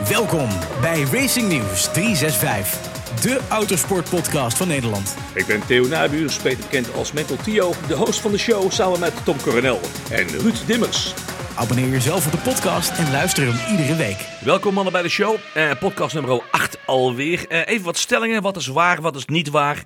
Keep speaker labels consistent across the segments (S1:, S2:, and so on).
S1: Welkom bij Racing News 365, de autosportpodcast van Nederland.
S2: Ik ben Theo Nabuurs, beter bekend als Mental Tio, de host van de show samen met Tom Coronel en Ruud Dimmers.
S1: Abonneer jezelf op de podcast en luister hem iedere week.
S2: Welkom mannen bij de show, eh, podcast nummer 8 alweer. Eh, even wat stellingen, wat is waar, wat is niet waar.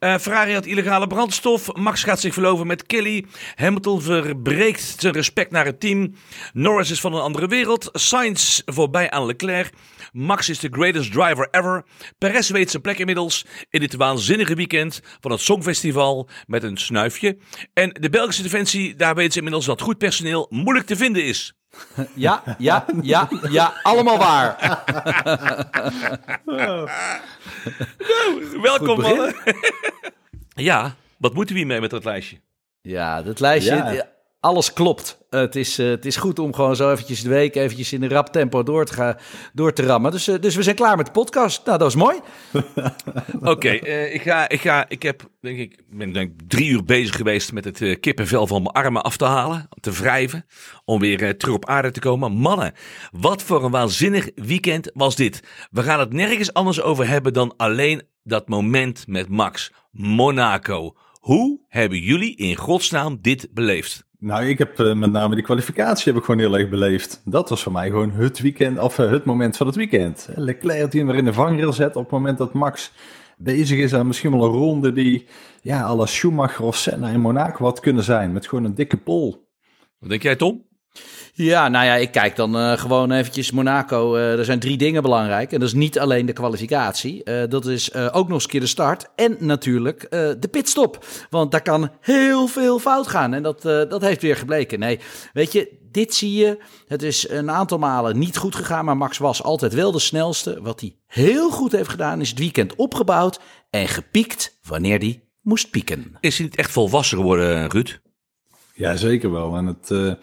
S2: Uh, Ferrari had illegale brandstof. Max gaat zich verloven met Kelly. Hamilton verbreekt zijn respect naar het team. Norris is van een andere wereld. Sainz voorbij aan Leclerc. Max is de greatest driver ever. Perez weet zijn plek inmiddels in dit waanzinnige weekend van het Songfestival met een snuifje. En de Belgische defensie, daar weten ze inmiddels dat goed personeel moeilijk te vinden is.
S3: Ja, ja, ja, ja, allemaal waar.
S2: nou, welkom mannen. ja, wat moeten we hiermee met dat lijstje?
S3: Ja, dat lijstje, alles klopt. het, is, uh, het is goed om gewoon zo eventjes de week eventjes in een rap tempo door te, gaan, door te rammen. Dus, uh, dus we zijn klaar met de podcast. Nou, dat is mooi.
S2: Oké, ik, ga, ik, ga, ik heb, denk ik, ben denk drie uur bezig geweest met het kippenvel van mijn armen af te halen, te wrijven, om weer terug op aarde te komen. Mannen, wat voor een waanzinnig weekend was dit. We gaan het nergens anders over hebben dan alleen dat moment met Max. Monaco. Hoe hebben jullie in godsnaam dit beleefd?
S4: Nou, ik heb uh, met name die kwalificatie heb ik gewoon heel erg beleefd. Dat was voor mij gewoon het weekend, of uh, het moment van het weekend. Leclerc die hem weer in de vangrail zet op het moment dat Max bezig is aan misschien wel een ronde die, ja, alle Schumacher of Senna in Monaco had kunnen zijn. Met gewoon een dikke pol.
S2: Wat denk jij, Tom?
S3: Ja, nou ja, ik kijk dan uh, gewoon eventjes Monaco. Uh, er zijn drie dingen belangrijk. En dat is niet alleen de kwalificatie. Uh, dat is ook nog eens een keer de start. En natuurlijk de pitstop. Want daar kan heel veel fout gaan. En dat, dat heeft weer gebleken. Nee, weet je, dit zie je. Het is een aantal malen niet goed gegaan. Maar Max was altijd wel de snelste. Wat hij heel goed heeft gedaan, is het weekend opgebouwd. En gepiekt wanneer hij moest pieken.
S2: Is hij niet echt volwassen geworden, Ruud?
S4: Ja, zeker wel. En het...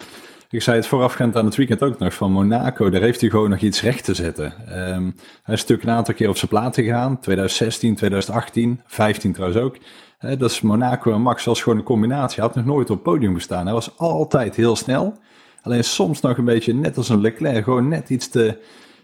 S4: Ik zei het voorafgaand aan het weekend ook nog van Monaco. Daar heeft hij gewoon nog iets recht te zetten. Um, hij is natuurlijk een aantal keer op zijn plaat gegaan. 2016, 2018, 15 trouwens ook. Dat is Monaco en Max was gewoon een combinatie. Hij had nog nooit op het podium gestaan. Hij was altijd heel snel. Alleen soms nog een beetje net als een Leclerc. Gewoon net iets te,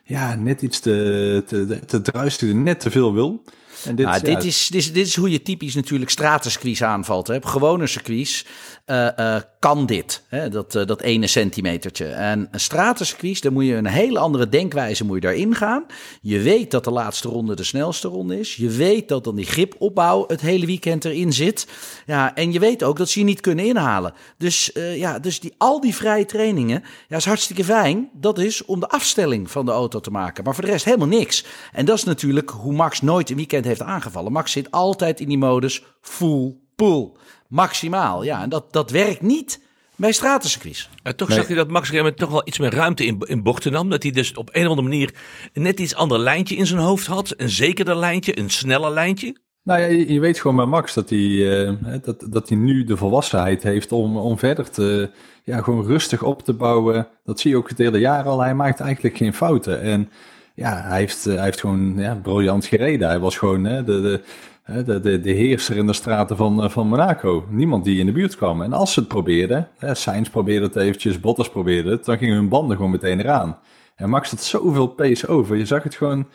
S4: ja, net iets te, te, te, te net te veel wil.
S3: En dit, nou, dit, is, dit, is, dit is hoe je typisch natuurlijk stratencircuits aanvalt. Hè. Op gewone circuits uh, uh, kan dit, hè, dat, uh, dat ene centimetertje. En een stratencircuit, daar moet je een hele andere denkwijze moet je daarin gaan. Je weet dat de laatste ronde de snelste ronde is. Je weet dat dan die gripopbouw het hele weekend erin zit. Ja, en je weet ook dat ze je niet kunnen inhalen. Dus, ja, dus die, al die vrije trainingen, ja, is hartstikke fijn. Dat is om de afstelling van de auto te maken. Maar voor de rest helemaal niks. En dat is natuurlijk hoe Max nooit een weekend heeft aangevallen. Max zit altijd in die modus full pull. Maximaal. Ja, en dat, dat werkt niet bij stratencircuits.
S2: Uh, toch nee. zag hij dat Max Remmen toch wel iets meer ruimte in, in bochten nam. Dat hij dus op een of andere manier net iets ander lijntje in zijn hoofd had. Een zekerder lijntje, een sneller lijntje.
S4: Nou ja, je, je weet gewoon bij Max dat hij, uh, dat, dat hij nu de volwassenheid heeft om, om verder te, ja, gewoon rustig op te bouwen. Dat zie je ook het hele jaar al. Hij maakt eigenlijk geen fouten. En ja, hij heeft, hij heeft gewoon ja, briljant gereden. Hij was gewoon hè, de, de, de, de, heerser in de straten van, eh, van Monaco. Niemand die in de buurt kwam. En als ze het probeerden, hè, Sainz probeerde het eventjes, Bottas probeerde het, dan gingen hun banden gewoon meteen eraan. En Max had zoveel pace over. Je zag het gewoon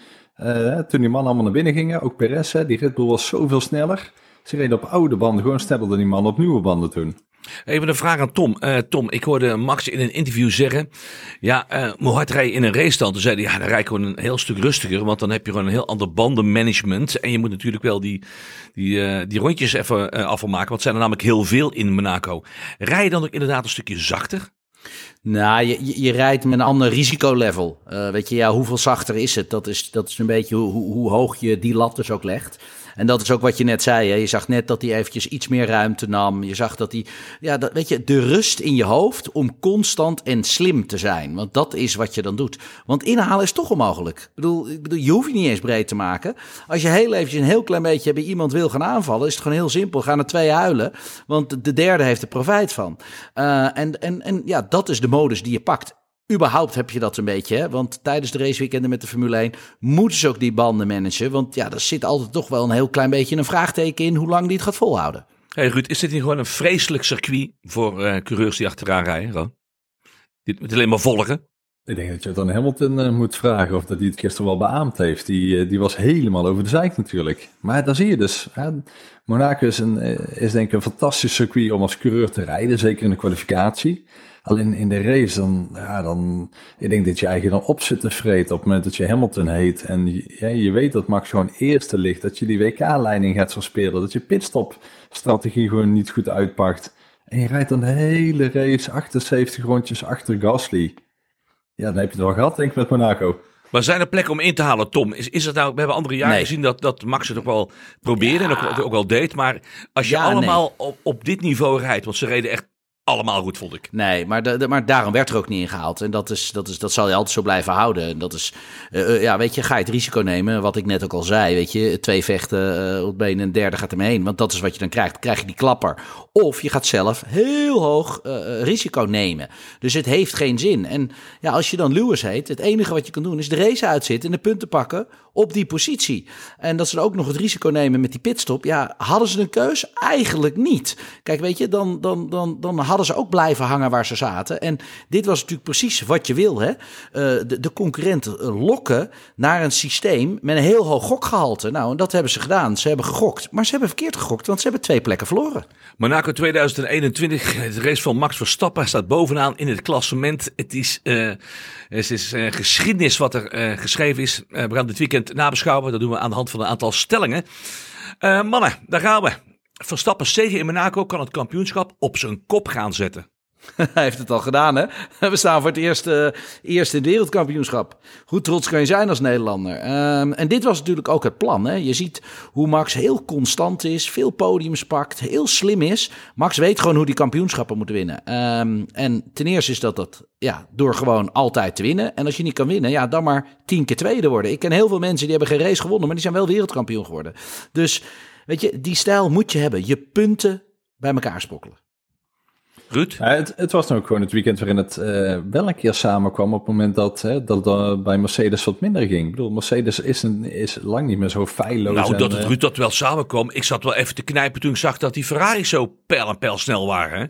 S4: uh, toen die mannen allemaal naar binnen gingen. Ook Perez, hè, die Red was zoveel sneller. Ze reden op oude banden gewoon sneller die man op nieuwe banden toen.
S2: Even een vraag aan Tom. Uh, Tom, ik hoorde Max in een interview zeggen: Ja, uh, hoe hard rij je in een race dan? Toen zei hij: Ja, dan rij ik gewoon een heel stuk rustiger. Want dan heb je gewoon een heel ander bandenmanagement. En je moet natuurlijk wel die, die, uh, die rondjes even afmaken. Want het zijn er namelijk heel veel in Monaco. Rij je dan ook inderdaad een stukje zachter?
S3: Nou, je, je rijdt met een ander risicolevel. Uh, weet je, ja, hoeveel zachter is het? Dat is, dat is een beetje hoe, hoe, hoe hoog je die lat dus ook legt. En dat is ook wat je net zei. Hè? Je zag net dat hij eventjes iets meer ruimte nam. Je zag dat hij, ja, dat, weet je, de rust in je hoofd om constant en slim te zijn. Want dat is wat je dan doet. Want inhalen is toch onmogelijk. Ik bedoel, ik bedoel je hoeft je niet eens breed te maken. Als je heel eventjes een heel klein beetje bij iemand wil gaan aanvallen, is het gewoon heel simpel. Gaan er twee huilen, want de derde heeft er profijt van. Uh, en, en, en ja, dat is de modus die je pakt. Überhaupt heb je dat een beetje, hè? want tijdens de raceweekenden met de Formule 1 moeten ze ook die banden managen. Want ja, er zit altijd toch wel een heel klein beetje een vraagteken in hoe lang die het gaat volhouden.
S2: Hey Ruud, is dit niet gewoon een vreselijk circuit voor uh, coureurs die achteraan rijden? Gewoon? Dit moet alleen maar volgen.
S4: Ik denk dat je het dan Hamilton uh, moet vragen of dat hij het gisteren wel beaamd heeft. Die, uh, die was helemaal over de zijk natuurlijk. Maar daar zie je dus. Hè, Monaco is, een, is denk ik een fantastisch circuit om als coureur te rijden. Zeker in de kwalificatie. Alleen in de race, dan, ja, dan, ik denk dat je eigenlijk dan op zit te vreten op het moment dat je Hamilton heet. En ja, je weet dat Max gewoon eerste ligt, dat je die WK-leiding gaat verspelen, dat je pitstop-strategie gewoon niet goed uitpakt. En je rijdt dan de hele race 78 rondjes achter Gasly. Ja, dan heb je het wel gehad, denk ik, met Monaco.
S2: Maar zijn er plekken om in te halen, Tom? Is, is het nou, we hebben andere jaren gezien dat, dat Max het ook wel probeerde en ook, ook wel deed. Maar als je allemaal op, op dit niveau rijdt, want ze reden echt allemaal goed, vond ik.
S3: Nee, maar, maar daarom werd er ook niet ingehaald. En dat, is, dat, is, dat zal je altijd zo blijven houden. En dat is, uh, ja, weet je, ga je het risico nemen, wat ik net ook al zei. Weet je, twee vechten uh, op been en derde gaat ermee heen. Want dat is wat je dan krijgt. Dan krijg je die klapper. Of je gaat zelf heel hoog risico nemen. Dus het heeft geen zin. En ja, als je dan Lewis heet, het enige wat je kan doen is de race uitzitten en de punten pakken op die positie. En dat ze ook nog het risico nemen met die pitstop. Ja, hadden ze een keus? Eigenlijk niet. Kijk, weet je, dan, dan, dan, dan hadden ze ook blijven hangen waar ze zaten. En dit was natuurlijk precies wat je wil, hè? Uh, de, de concurrenten lokken naar een systeem met een heel hoog gokgehalte. Nou, en dat hebben ze gedaan. Ze hebben gegokt. Maar ze hebben verkeerd gegokt, want ze hebben twee plekken verloren.
S2: Monaco 2021, het race van Max Verstappen staat bovenaan in het klassement. Het is, uh, het is uh, geschiedenis wat er geschreven is. we gaan dit weekend nabeschouwen. Dat doen we aan de hand van een aantal stellingen. mannen, daar gaan we. Verstappen zegen in Monaco kan het kampioenschap op zijn kop gaan zetten.
S3: Hij heeft het al gedaan, hè? We staan voor het eerste, eerste wereldkampioenschap. Hoe trots kan je zijn als Nederlander? Um, en dit was natuurlijk ook het plan. Hè? Je ziet hoe Max heel constant is, veel podiums pakt, heel slim is. Max weet gewoon hoe die kampioenschappen moet winnen. Um, en ten eerste is dat dat ja, door gewoon altijd te winnen. En als je niet kan winnen, ja, dan maar tien keer tweede worden. Ik ken heel veel mensen die hebben geen race gewonnen, maar die zijn wel wereldkampioen geworden. Dus weet je, die stijl moet je hebben. Je punten bij elkaar sprokkelen.
S2: Ruud?
S4: Ja, het, het, was dan ook gewoon het weekend waarin het uh, wel een keer samenkwam op het moment dat, hè, dat bij Mercedes wat minder ging. Ik bedoel, Mercedes is, een, is lang niet meer zo feilloos.
S2: Nou,
S4: en,
S2: dat het
S4: uh,
S2: Ruud dat wel samenkwam. Ik zat wel even te knijpen toen ik zag dat die Ferrari zo pijl en pijl snel waren. Hè?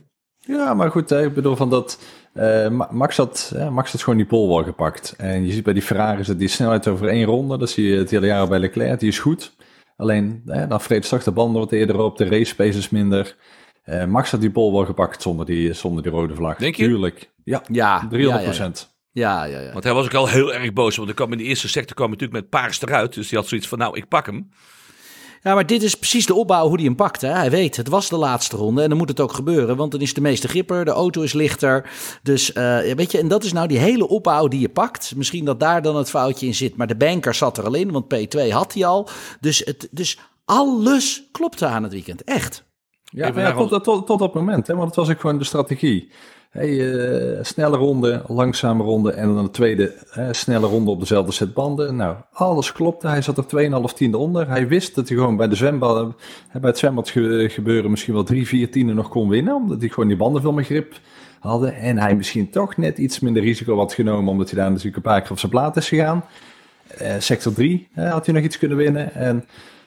S4: Ja, maar goed, hè, ik bedoel van dat... Uh, Max, had, Max had gewoon die pole wel gepakt. En je ziet bij die Ferraris dat die snelheid over één ronde, dat zie je het hele jaar bij Leclerc, die is goed. Alleen, dan vreet straks de banden wat eerder op, de race pace is minder... Uh, Max had die bol wel gepakt zonder die, zonder die rode vlag.
S2: Denk je?
S4: Tuurlijk. Ja,
S3: ja
S4: 300 procent.
S3: Ja, ja, ja.
S2: Want hij was ook al heel erg boos. Want er kwam in de eerste sector kwam natuurlijk met paars eruit. Dus die had zoiets van, nou, ik pak hem.
S3: Ja, maar dit is precies de opbouw hoe hij hem pakt. Hè? Hij weet, het was de laatste ronde en dan moet het ook gebeuren. Want dan is de meeste gripper, de auto is lichter. Dus uh, weet je, en dat is nou die hele opbouw die je pakt. Misschien dat daar dan het foutje in zit. Maar de banker zat er al in, want P2 had hij al. Dus, het, dus alles klopte aan het weekend. Echt.
S4: Ja, ja tot, tot, tot, tot dat moment. Hè, want het was ook gewoon de strategie. Hey, uh, snelle ronde, langzame ronde en dan de tweede uh, snelle ronde op dezelfde set banden. Nou, alles klopte. Hij zat er 2,5 tiende onder. Hij wist dat hij gewoon bij, de zwembad, uh, bij het zwembad ge gebeuren misschien wel 3, 4 tienden nog kon winnen. Omdat hij gewoon die banden veel meer grip hadden. En hij misschien toch net iets minder risico had genomen. Omdat hij daar natuurlijk een paar keer op zijn plaat is gegaan. sector 3 had hij nog iets kunnen winnen. En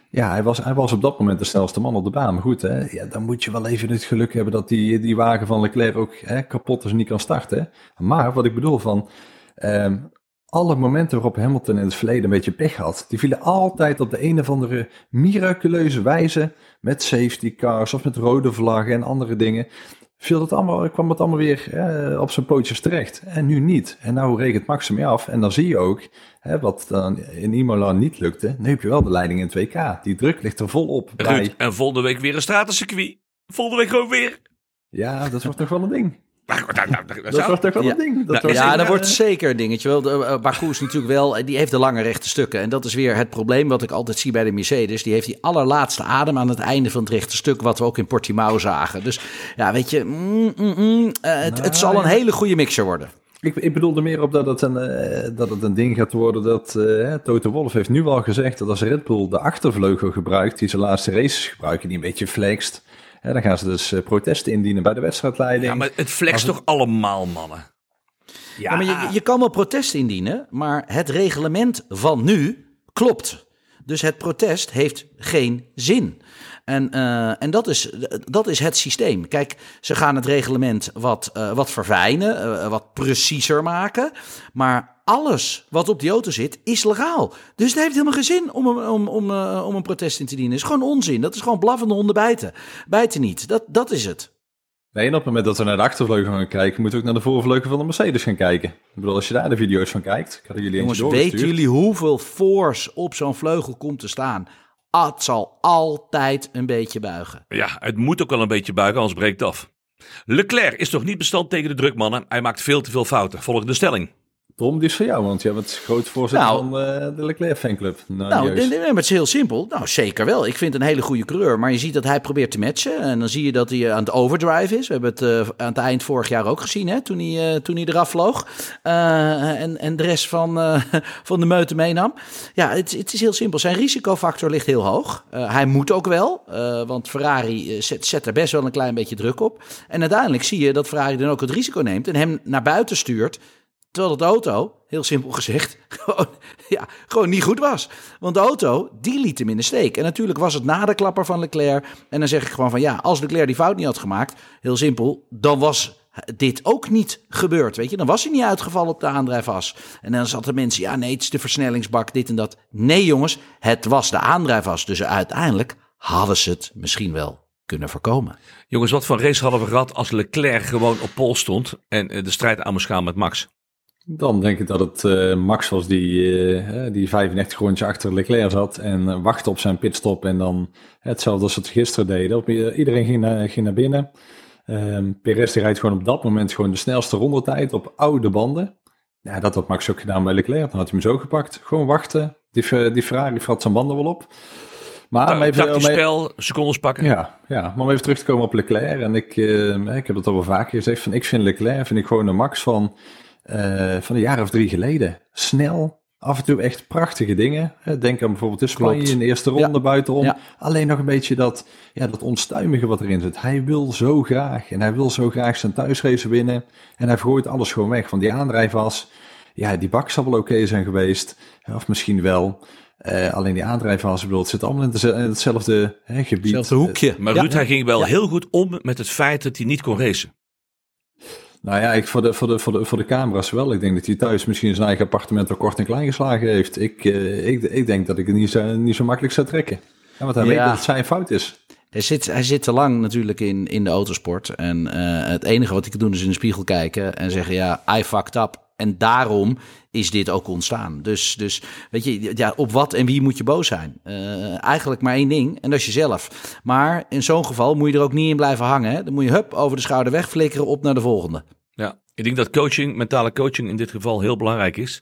S4: ja, hij was, hij was op dat moment de snelste man op de baan. Maar goed, hè, ja, dan moet je wel even het geluk hebben dat die, die wagen van Leclerc ook hè, kapot is en niet kan starten. Maar wat ik bedoel van, um, alle momenten waarop Hamilton in het verleden een beetje pech had, die vielen altijd op de een of andere miraculeuze wijze met safety cars of met rode vlaggen en andere dingen viel het allemaal, kwam het allemaal weer eh, op zijn pootjes terecht. En nu niet. En nou regent Max mee af. En dan zie je ook, hè, wat dan in Imola niet lukte, nu heb je wel de leiding in 2K. Die druk ligt er volop bij.
S2: Ruud, en volgende week weer een stratencircuit. Volgende week gewoon weer.
S4: Ja, dat wordt toch wel een ding.
S2: Nou, nou, dat,
S4: dat wordt toch wel
S3: ja.
S4: een ding. Dat
S3: nou, ja, dat wordt zeker een dingetje. Wel, de, uh, Baku is natuurlijk wel, die heeft de lange rechte stukken. En dat is weer het probleem wat ik altijd zie bij de Mercedes. Die heeft die allerlaatste adem aan het einde van het rechte stuk, wat we ook in Portimao zagen. Dus ja, weet je, mm, mm, mm, uh, het, nou, het, zal een hele goede mixer worden.
S4: Ik, ik bedoelde meer op dat het een, uh, dat het een ding gaat worden dat uh, Toto Wolff heeft nu al gezegd dat als Red Bull de achtervleugel gebruikt, die zijn laatste races gebruiken, die een beetje flext, Ja, dan gaan ze dus uh, protesten indienen bij de wedstrijdleiding.
S2: Ja, maar het flext toch allemaal, mannen?
S3: Ja, ja maar je, je kan wel protest indienen, maar het reglement van nu klopt. Dus het protest heeft geen zin. En, uh, en dat, is, dat is het systeem. Kijk, ze gaan het reglement wat, uh, wat verfijnen, uh, wat preciezer maken. Maar alles wat op die auto zit, is legaal. Dus het heeft helemaal geen zin om, om, om, om, om een protest in te dienen. Het is gewoon onzin. Dat is gewoon blaffende honden bijten. Bijten niet. Dat, dat is het.
S4: Nee, en op het moment dat we naar de achtervleugel gaan kijken, moeten we ook naar de voorvleugel van de Mercedes gaan kijken. Ik bedoel, als je daar de video's van kijkt, kan jullie
S3: Jongens, weten jullie hoeveel force op zo'n vleugel komt te staan? Het zal altijd een beetje buigen.
S2: Ja, het moet ook wel een beetje buigen, anders breekt het af. Leclerc is toch niet bestand tegen de drukmannen? Hij maakt veel te veel fouten. Volgende stelling.
S4: Tom, die is voor jou, want jij bent groot voorzitter
S3: Nou.
S4: van uh, de Leclerc fanclub. Nou,
S3: Nou,
S4: juist.
S3: nee, nee, maar het is heel simpel. Nou, zeker wel. Ik vind het een hele goede coureur. Maar je ziet dat hij probeert te matchen. En dan zie je dat hij aan het overdrive is. We hebben het eh, aan het eind vorig jaar ook gezien, hè, toen, hij, eh, toen hij eraf vloog. Eh, en, en de rest van, eh, van de meute meenam. Ja, het, het is heel simpel. Zijn risicofactor ligt heel hoog. Eh, hij moet ook wel, eh, want Ferrari eh, zet, zet er best wel een klein beetje druk op. En uiteindelijk zie je dat Ferrari dan ook het risico neemt en hem naar buiten stuurt. Terwijl de auto, heel simpel gezegd, gewoon, ja, gewoon niet goed was. Want de auto, die liet hem in de steek. En natuurlijk was het na de klapper van Leclerc. En dan zeg ik gewoon van ja, als Leclerc die fout niet had gemaakt, heel simpel, dan was dit ook niet gebeurd. Weet je, dan was hij niet uitgevallen op de aandrijfas. En dan zaten mensen, ja nee, het is de versnellingsbak, dit en dat. Nee jongens, het was de aandrijfas. Dus uiteindelijk hadden ze het misschien wel kunnen voorkomen.
S2: Jongens, wat voor race hadden we gehad als Leclerc gewoon op pol stond en eh, de strijd aan moest gaan met Max?
S4: Dan denk ik dat het eh, Max was die, eh, die 35 rondje achter Leclerc zat en eh, wachtte op zijn pitstop. En dan hetzelfde als het gisteren deden. Iedereen ging naar, ging naar binnen. Ehm Perez die rijdt gewoon op dat moment gewoon de snelste rondetijd op oude banden. Ja, dat had Max ook gedaan bij Leclerc. Dan had hij hem zo gepakt. Gewoon wachten. Die, die Ferrari vrat zijn banden wel op. Maar
S2: Uh,
S4: even,
S2: tactisch spel, secondes pakken.
S4: ja, ja, maar om even terug te komen op Leclerc. En ik, eh, ik heb het al wel vaker gezegd. Van, ik vind Leclerc vind ik gewoon een max van, eh, van een jaar of drie geleden. Snel, af en toe echt prachtige dingen. Hè, Denk aan bijvoorbeeld in Spanje in de eerste ronde
S3: Ja.
S4: buitenom.
S3: Ja.
S4: Alleen nog een beetje dat, ja, dat onstuimige wat erin zit. Hij wil zo graag. En hij wil zo graag zijn thuisrace winnen. En hij gooit alles gewoon weg. Van die aandrijfas. Ja, die bak zal wel oké zijn geweest. Of misschien wel. Eh, alleen die aandrijfas, ik bedoel, het zit allemaal in, hetzelfde hè, gebied.
S3: Hetzelfde hoekje.
S2: Maar
S3: Ja.
S2: Ruud, hij ging wel
S3: Ja.
S2: heel goed om met het feit dat hij niet kon racen.
S4: Nou ja, ik, voor, de, voor, de, voor, de, voor de camera's wel. Ik denk dat hij thuis misschien zijn eigen appartement al kort en klein geslagen heeft. Ik, eh, ik, ik denk dat ik het niet zo, niet zo makkelijk zou trekken. Ja, want hij
S3: Ja.
S4: weet dat het zijn fout is.
S3: Hij zit, hij zit te lang natuurlijk in, in de autosport. En eh, het enige wat ik kan doen is in de spiegel kijken en zeggen: ja, I fucked up. En daarom is dit ook ontstaan. Dus, dus weet je, ja, op wat en wie moet je boos zijn? Eh, eigenlijk maar één ding, en dat is jezelf. Maar in zo'n geval moet je er ook niet in blijven hangen. Hè? Dan moet je hup over de schouder wegflikkeren op naar de volgende.
S2: Ik denk dat coaching, mentale coaching in dit geval heel belangrijk is.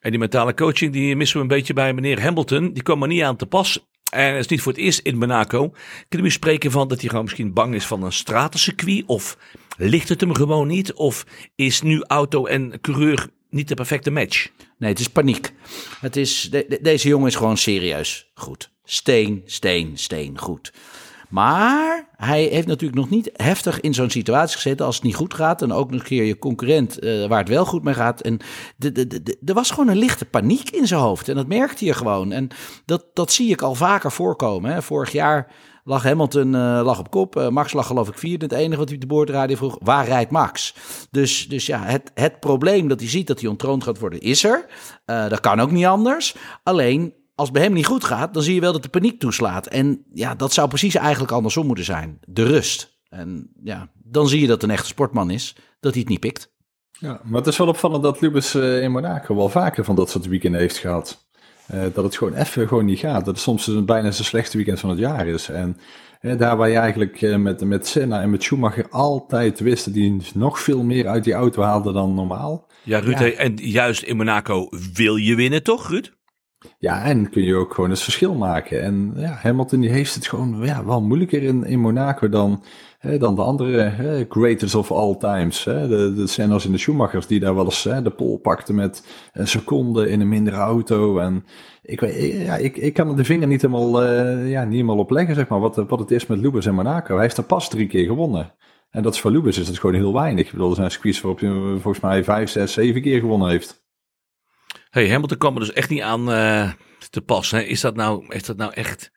S2: En die mentale coaching die missen we een beetje bij meneer Hamilton. Die kwam er niet aan te pas. En het is niet voor het eerst in Monaco. Kunnen we spreken van dat hij gewoon misschien bang is van een stratencircuit? Of ligt het hem gewoon niet? Of is nu auto en coureur niet de perfecte match?
S3: Nee, het is paniek. Het is, de- de- deze jongen is gewoon serieus goed. Steen, steen, steen goed. Maar hij heeft natuurlijk nog niet heftig in zo'n situatie gezeten als het niet goed gaat. En ook nog een keer je concurrent eh, waar het wel goed mee gaat. En er was gewoon een lichte paniek in zijn hoofd. En dat merkte je gewoon. En dat, dat zie ik al vaker voorkomen. Hè. Vorig jaar lag Hamilton eh, lag op kop. Eh, Max lag geloof ik vierde. Het enige wat hij de boordradio vroeg, waar rijdt Max? Dus, dus ja, het, het probleem dat hij ziet dat hij ontroond gaat worden, is er. Dat kan ook niet anders. Alleen, als het bij hem niet goed gaat, dan zie je wel dat de paniek toeslaat. En ja, dat zou precies eigenlijk andersom moeten zijn. De rust. En ja, dan zie je dat een echte sportman is, dat hij het niet pikt.
S4: Ja, maar het is wel opvallend dat Lubus eh, in Monaco wel vaker van dat soort weekenden heeft gehad. Eh, dat het gewoon even gewoon niet gaat. Dat het soms een, bijna zijn slechtste weekend van het jaar is. En eh, daar waar je eigenlijk eh, met, met Senna en met Schumacher altijd wist dat die nog veel meer uit die auto haalde dan normaal.
S2: Ja, Ruud,
S4: Ja.
S2: en juist in Monaco wil je winnen, toch, Ruud?
S4: Ja, en kun je ook gewoon het verschil maken. En ja, Hamilton die heeft het gewoon ja, wel moeilijker in, in Monaco dan, hè, dan de andere hè, greatest of all times. Hè. De, de Senna's en de Schumachers die daar wel eens hè, de pol pakten met een seconde in een mindere auto. En ik, weet, ja, ik, ik kan de vinger niet helemaal, eh, ja, niet helemaal op leggen, zeg maar, wat, wat het is met Lubus en Monaco. Hij heeft er pas drie keer gewonnen. En dat is voor Lubus is het gewoon heel weinig. Ik bedoel, er zijn circuits waarop hij eh, volgens mij vijf, zes, zeven keer gewonnen heeft.
S2: Hey, Hamilton kwam er dus echt niet aan eh, te pas. Hè? Is, dat nou, is dat nou echt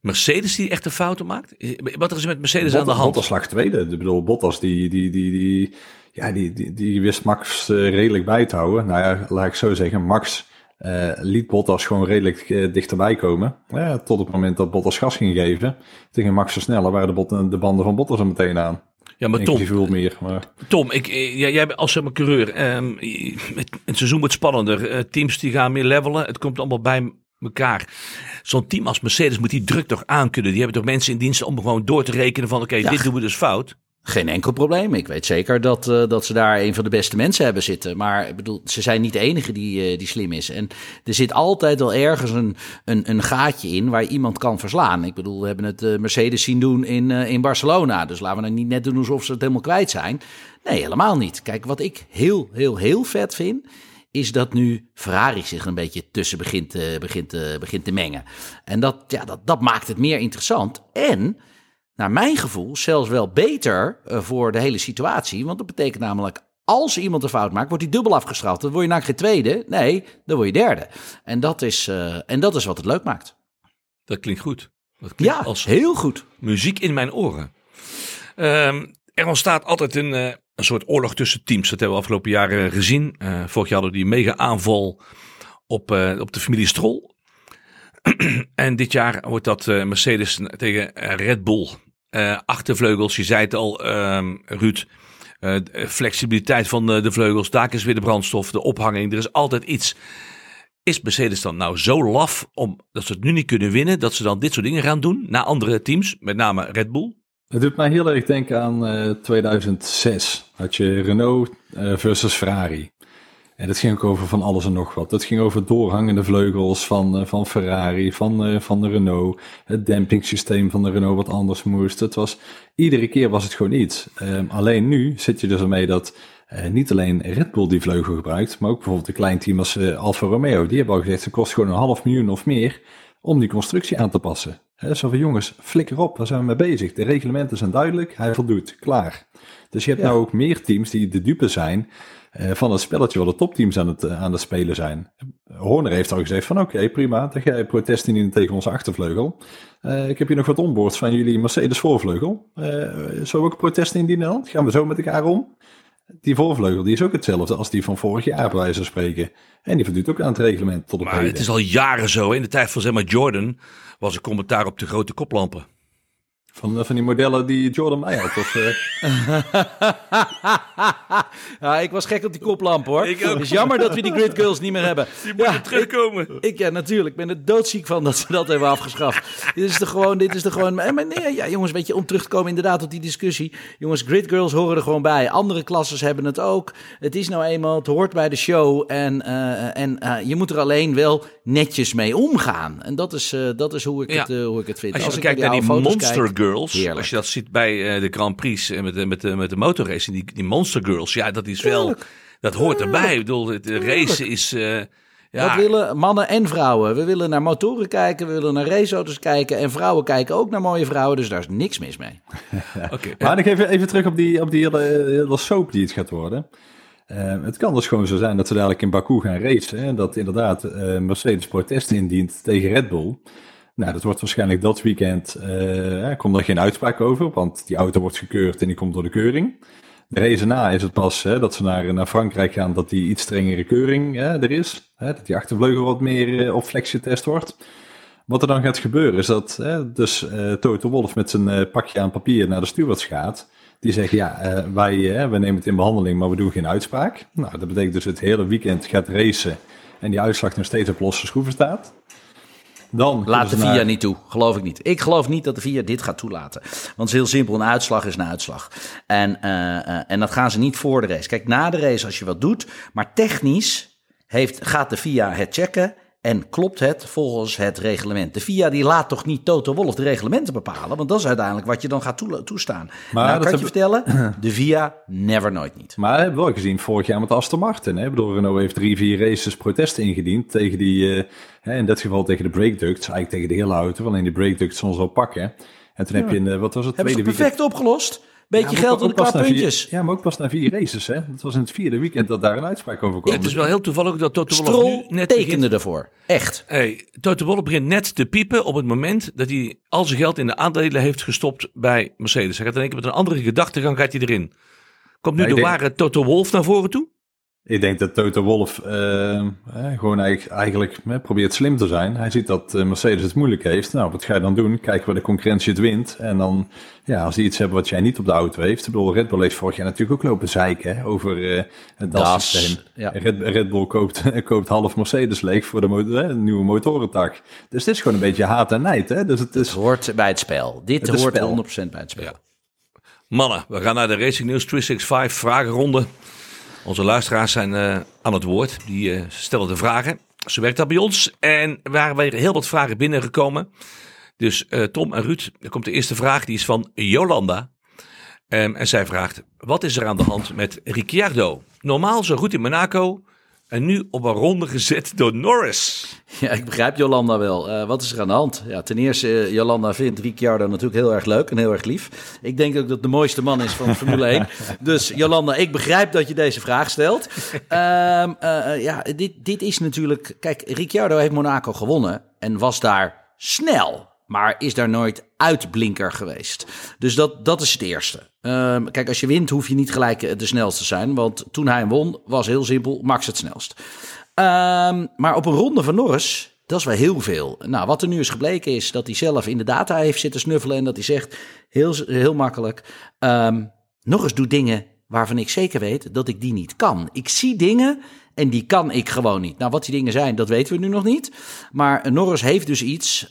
S2: Mercedes die echt de fouten maakt? Wat is er met Mercedes aan de hand?
S4: Bottas lag tweede. Ik bedoel, Bottas die, die, die, die, ja, die, die, die wist Max uh, redelijk bij te houden. Nou ja, laat ik zo zeggen. Max uh, liet Bottas gewoon redelijk uh, dichterbij komen. tot het moment dat Bottas gas ging geven. Toen ging Max versnellen, waren de, bot, de banden van Bottas er meteen aan.
S2: Ja, maar Tom,
S4: meer, maar...
S2: Tom ik, jij, jij bent als zeg maar, coureur. Um, het, seizoen wordt spannender. teams die gaan meer levelen. Het komt allemaal bij elkaar. Zo'n team als Mercedes moet die druk toch aankunnen. Die hebben toch mensen in dienst om gewoon door te rekenen van oké, dit doen we dus fout.
S3: Geen enkel probleem. Ik weet zeker dat, uh, dat ze daar een van de beste mensen hebben zitten. Maar ik bedoel, ze zijn niet de enige die, uh, die slim is. En er zit altijd wel ergens een, een, een gaatje in waar iemand kan verslaan. Ik bedoel, we hebben het uh, Mercedes zien doen in, in Barcelona. Dus laten we nou niet net doen alsof ze het helemaal kwijt zijn. Nee, helemaal niet. Kijk, wat ik heel, heel, heel vet vind is dat nu Ferrari zich een beetje tussen begint, begint, begint te mengen. En dat, ja, dat, dat maakt het meer interessant. En naar mijn gevoel zelfs wel beter uh, voor de hele situatie. Want dat betekent namelijk, als iemand een fout maakt, wordt hij dubbel afgestraft. Dan word je nou geen tweede, nee, dan word je derde. En dat is, en dat is wat het leuk maakt.
S2: Dat klinkt goed. Dat klinkt
S3: ja, als heel goed.
S2: Muziek in mijn oren. Um, er ontstaat altijd een, een soort oorlog tussen teams. Dat hebben we afgelopen jaren gezien. Uh, vorig jaar hadden die mega aanval op, op de familie Stroll. en dit jaar wordt dat uh, Mercedes tegen Red Bull. achtervleugels, je zei het al, ehm, Ruud. flexibiliteit van de, de vleugels, daar is weer de brandstof, de ophanging. Er is altijd iets. Is Mercedes dan nou zo laf om dat ze het nu niet kunnen winnen, dat ze dan dit soort dingen gaan doen naar andere teams, met name Red Bull?
S4: Het doet mij heel erg denken aan uh, 2006. Had je Renault uh, versus Ferrari. En dat ging ook over van alles en nog wat. Dat ging over doorhangende vleugels van, uh, van Ferrari, van, uh, van de Renault. Het dempingssysteem van de Renault wat anders moest. Het was, iedere keer was het gewoon iets. Um, alleen nu zit je dus ermee dat uh, niet alleen Red Bull die vleugel gebruikt, maar ook bijvoorbeeld een klein team als Alfa Romeo. Die hebben al gezegd, het kost gewoon een half miljoen of meer om die constructie aan te passen. He, zo van jongens, flikker op, waar zijn we mee bezig? De reglementen zijn duidelijk, hij voldoet, klaar. Dus je hebt nou ook meer teams die de dupe zijn uh, van het spelletje wat de topteams aan het, uh, aan het spelen zijn. Horner heeft al gezegd van oké, okay, prima, dan ga je protest indienen tegen onze achtervleugel. Uh, ik heb hier nog wat onboards van jullie Mercedes voorvleugel. zullen we ook protest indienen dan? Gaan we zo met elkaar om? Die voorvleugel die is ook hetzelfde als die van vorig jaar, bij wijze van spreken. En die voldoet ook aan het reglement tot op
S2: Maar het is al jaren zo. In de tijd van zeg maar Jordan was een commentaar op de grote koplampen.
S4: Van, eh, van die modellen die Jordan mij had, of... Uh...
S3: ja, ik was gek op die koplamp, hoor. Het is jammer dat we die Grid Girls niet meer hebben.
S2: Die moeten
S3: ja,
S2: terugkomen.
S3: Ik, ik, ja, natuurlijk. Ik ben er doodziek van dat ze dat hebben afgeschaft. dit is er gewoon... Dit is er gewoon maar nee, ja, jongens, weet je, om terug te komen inderdaad tot die discussie. Jongens, Grid Girls horen er gewoon bij. Andere klasses hebben het ook. Het is nou eenmaal, het hoort bij de show. En, uh, en uh, je moet er alleen wel netjes mee omgaan. En dat is, uh, dat is hoe, ik
S2: ja.
S3: het, hoe ik het vind.
S2: Als je
S3: Als
S2: kijkt
S3: ik
S2: naar die Monster
S3: kijk,
S2: Girls,
S3: Heerlijk.
S2: als je dat ziet bij uh, de Grand Prix en met, de, met, de, met de motorracing, die, die Monster Girls, ja, dat is wel, dat hoort erbij. Ik bedoel, het de race is, uh, ja,
S3: Dat willen mannen en vrouwen. We willen naar motoren kijken, we willen naar raceauto's kijken. En vrouwen kijken ook naar mooie vrouwen, dus daar is niks mis mee.
S2: oké.
S4: Maar nog even, even terug op die, op die hele, hele soap die het gaat worden. Uh, het kan dus gewoon zo zijn dat ze dadelijk in Baku gaan racen. En dat inderdaad uh, Mercedes protest indient tegen Red Bull. Nou, dat wordt waarschijnlijk dat weekend. Uh, komt er geen uitspraak over, want die auto wordt gekeurd en die komt door de keuring. De race na is het pas hè, dat ze naar, naar Frankrijk gaan, dat die iets strengere keuring hè, er is. Hè, dat die achtervleugel wat meer op flex getest wordt. Wat er dan gaat gebeuren is dat hè, dus Toto Wolf met zijn pakje aan papier naar de stewards gaat. Die zeggen, ja, uh, wij, uh, wij nemen het in behandeling, maar we doen geen uitspraak. Nou, dat betekent dus het hele weekend gaat racen en die uitslag nog steeds op losse schroeven staat. Dan
S3: Laat de
S4: naar...
S3: VIA niet toe, geloof ik niet. Ik geloof niet dat de VIA dit gaat toelaten. Want het is heel simpel, een uitslag is een uitslag. En, uh, en dat gaan ze niet voor de race. Kijk, na de race als je wat doet, maar technisch heeft, gaat de VIA het checken... En klopt het volgens het reglement? De FIA die laat toch niet Toto Wolff de reglementen bepalen? Want dat is uiteindelijk wat je dan gaat toestaan. Maar nou, kan ik je vertellen, de FIA never nooit niet.
S4: Maar we hebben wel gezien vorig jaar met Aston Martin. Hè? Ik bedoel, Renault heeft drie, vier races protest ingediend tegen die, uh, hè, in dit geval tegen de brake ducts. Eigenlijk tegen de hele auto, alleen die brake ducts soms wel pakken. En toen ja. heb je, uh, wat was het?
S3: Hebben
S4: tweede
S3: ze perfect
S4: weekend...
S3: opgelost? Beetje
S4: Ja,
S3: geld op
S4: na vier-
S3: puntjes.
S4: ja, maar ook pas na vier races, hè. Het was in het vierde weekend dat daar een uitspraak over kwam.
S2: Het is wel heel toevallig dat Toto Wolff net
S3: tekende
S2: begint,
S3: ervoor. Echt.
S2: hey, Toto Wolff begint net te piepen op het moment dat hij al zijn geld in de aandelen heeft gestopt bij Mercedes. Hij gaat in één keer met een andere gedachtegang gaat hij erin. Komt nu
S4: Ja,
S2: de
S4: denk-
S2: ware Toto Wolff naar voren toe?
S4: Ik denk dat Toto Wolff eh, eh, gewoon eigenlijk, eigenlijk eh, probeert slim te zijn. Hij ziet dat eh, Mercedes het moeilijk heeft. Nou, wat ga je dan doen? Kijken waar de concurrentie het wint. En dan, ja, als die iets hebben wat jij niet op de auto heeft. Ik bedoel, Red Bull heeft vorig jaar natuurlijk ook lopen zeiken hè, over eh, het
S3: Das,
S4: DAS-systeem.
S3: ja.
S4: Red, Red Bull koopt, koopt half Mercedes leeg voor de eh, nieuwe motorentak. Dus het is gewoon een beetje haat en nijd. Hè? Dus het
S3: Het
S4: is,
S3: hoort bij het spel. Dit
S4: Het
S3: hoort
S4: spel.
S3: 100% bij het spel.
S2: Ja. Mannen, we gaan naar de Racing News 365 vragenronde. Onze luisteraars zijn eh, aan het woord. Die eh, stellen de vragen. Zo werkt dat bij ons. En er waren weer heel wat vragen binnengekomen. Dus eh, Tom en Ruud, er komt de eerste vraag. Die is van Jolanda. Ehm, en zij vraagt, wat is er aan de hand met Ricciardo? Normaal zo goed in Monaco. En nu op een ronde gezet door Norris.
S3: Ja, ik begrijp Jolanda wel. Eh, wat is er aan de hand? Ja, ten eerste, eh, Jolanda vindt Ricciardo natuurlijk heel erg leuk en heel erg lief. Ik denk ook dat het de mooiste man is van Formule 1. Dus Jolanda, ik begrijp dat je deze vraag stelt. Ehm, eh, eh, ja, dit, dit is natuurlijk... Kijk, Ricciardo heeft Monaco gewonnen en was daar snel. Maar is daar nooit uitblinker geweest. Dus dat, dat is het eerste. Ehm, kijk, als je wint hoef je niet gelijk eh, de snelste te zijn. Want toen hij won was heel simpel, Max het snelst. Ehm, maar op een ronde van Norris, dat is wel heel veel. Nou, wat er nu is gebleken is dat hij zelf in de data heeft zitten snuffelen. En dat hij zegt, heel, heel makkelijk, ehm, Norris doet dingen waarvan ik zeker weet dat ik die niet kan. Ik zie dingen en die kan ik gewoon niet. Nou, wat die dingen zijn, dat weten we nu nog niet. Maar Norris heeft dus iets...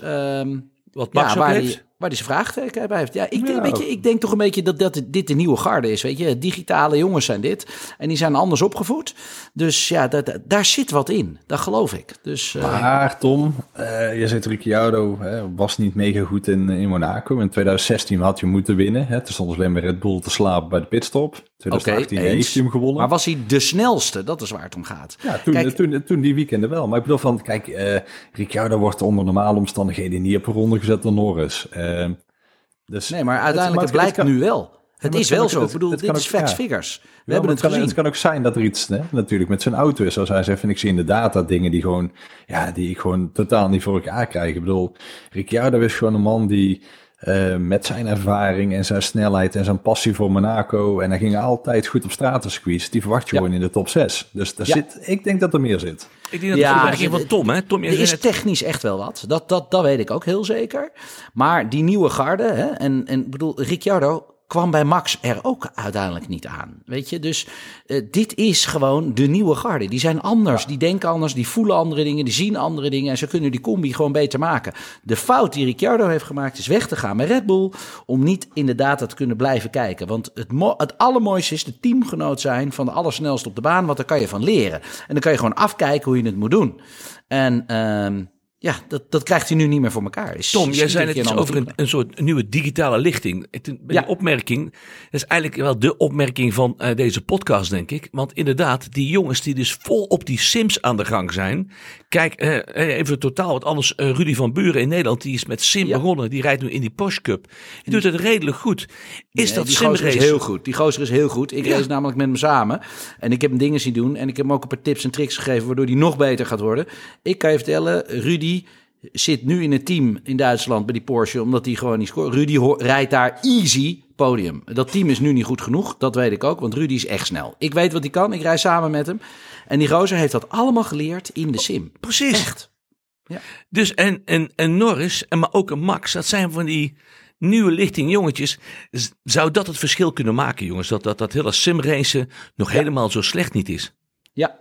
S2: Wat Max
S3: ja,
S2: ook
S3: waar
S2: heeft.
S3: Die, waar hij zijn vraagteken bij heeft. Ja, ik,
S4: Ja.
S3: Je, ik denk toch een beetje dat, dat dit de nieuwe garde is. Weet je, digitale jongens zijn dit. En die zijn anders opgevoed. Dus ja, dat, daar zit wat in. Dat geloof ik. Dus eh,
S4: Maar Tom, eh, je zegt Ricciardo hè, was niet mega goed in, in Monaco. In 2016 had je moeten winnen. Hè. Toen stond alleen bij Red Bull te slapen bij de pitstop. 2018
S3: Oké, eens.
S4: heeft hij hem gewonnen.
S3: maar was hij de snelste? Dat is waar het om gaat.
S4: ja, toen,
S3: Kijk-
S4: toen, toen die weekenden wel. Maar ik bedoel van, kijk, eh Ricciardo wordt onder normale omstandigheden niet op een ronde gezet door Norris. Dus,
S3: Nee, maar uiteindelijk
S4: het-
S3: blijkt
S4: kan-
S3: nu wel. Het is wel zo. Ik bedoel,
S4: het
S3: dit is facts figures. We hebben het
S4: kan,
S3: gezien.
S4: Het kan ook zijn dat er iets, hè, natuurlijk met zijn auto is. Zoals hij zegt, vind ik zie in de data dingen die gewoon, ja, die ik gewoon totaal niet voor elkaar krijg. Ik bedoel, Ricciardo is gewoon een man die eh, met zijn ervaring en zijn snelheid en zijn passie voor Monaco en hij ging altijd goed op stratencircuits, die verwacht je
S3: Ja.
S4: gewoon in de top 6. Dus daar
S3: Ja.
S4: zit, ik denk dat er meer zit.
S2: Ik denk dat
S3: Ja,
S2: opmerking van
S3: het-
S2: Tom, hè? Tom,
S3: Er is technisch echt wel wat. Dat, dat, dat weet ik ook heel zeker. Maar die nieuwe garde, hè, en, en ik bedoel, Ricciardo kwam bij Max er ook uiteindelijk niet aan. Weet je, dus eh, dit is gewoon de nieuwe garde. Die zijn anders, die denken anders, die voelen andere dingen, die zien andere dingen. En ze kunnen die combi gewoon beter maken. De fout die Ricciardo heeft gemaakt is weg te gaan met Red Bull. Om niet in de data te kunnen blijven kijken. Want het, het allermooiste is de teamgenoot zijn van de allersnelste op de baan. Want daar kan je van leren. En dan kan je gewoon afkijken hoe je het moet doen. En ehm, ja, dat, dat krijgt hij nu niet meer voor elkaar. Is
S2: Tom, jij zei iets
S3: ander
S2: over een, een soort nieuwe digitale lichting. Het- Een
S3: Ja.
S2: opmerking. Dat is eigenlijk wel de opmerking van eh, deze podcast, denk ik. Want inderdaad, die jongens die dus vol op die Sims aan de gang zijn. Kijk, eh, even totaal wat anders. Rudy van Buren in Nederland, die is met Sim
S3: Ja.
S2: begonnen. Die rijdt nu in die Porsche Cup. Die doet het redelijk goed. Is
S3: Nee,
S2: dat
S3: die gozer is heel goed. Die gozer is heel goed. Ik
S2: Ja.
S3: race namelijk met hem samen. En ik heb hem dingen zien doen. En ik heb hem ook een paar tips en tricks gegeven... waardoor hij nog beter gaat worden. Ik kan je vertellen, Rudy zit nu in het team in Duitsland bij die Porsche... omdat hij gewoon niet scoort. Rudy rijdt daar easy podium. Dat team is nu niet goed genoeg. Dat weet ik ook, want Rudy is echt snel. Ik weet wat hij kan. Ik rij samen met hem. En die gozer heeft dat allemaal geleerd in de sim.
S2: Precies.
S3: Echt.
S2: Dus en, en, en Norris, en maar ook een Max, dat zijn van die nieuwe lichting jongetjes. Zou dat het verschil kunnen maken, jongens? Dat dat, dat hele simracen nog helemaal zo slecht niet is.
S3: Ja,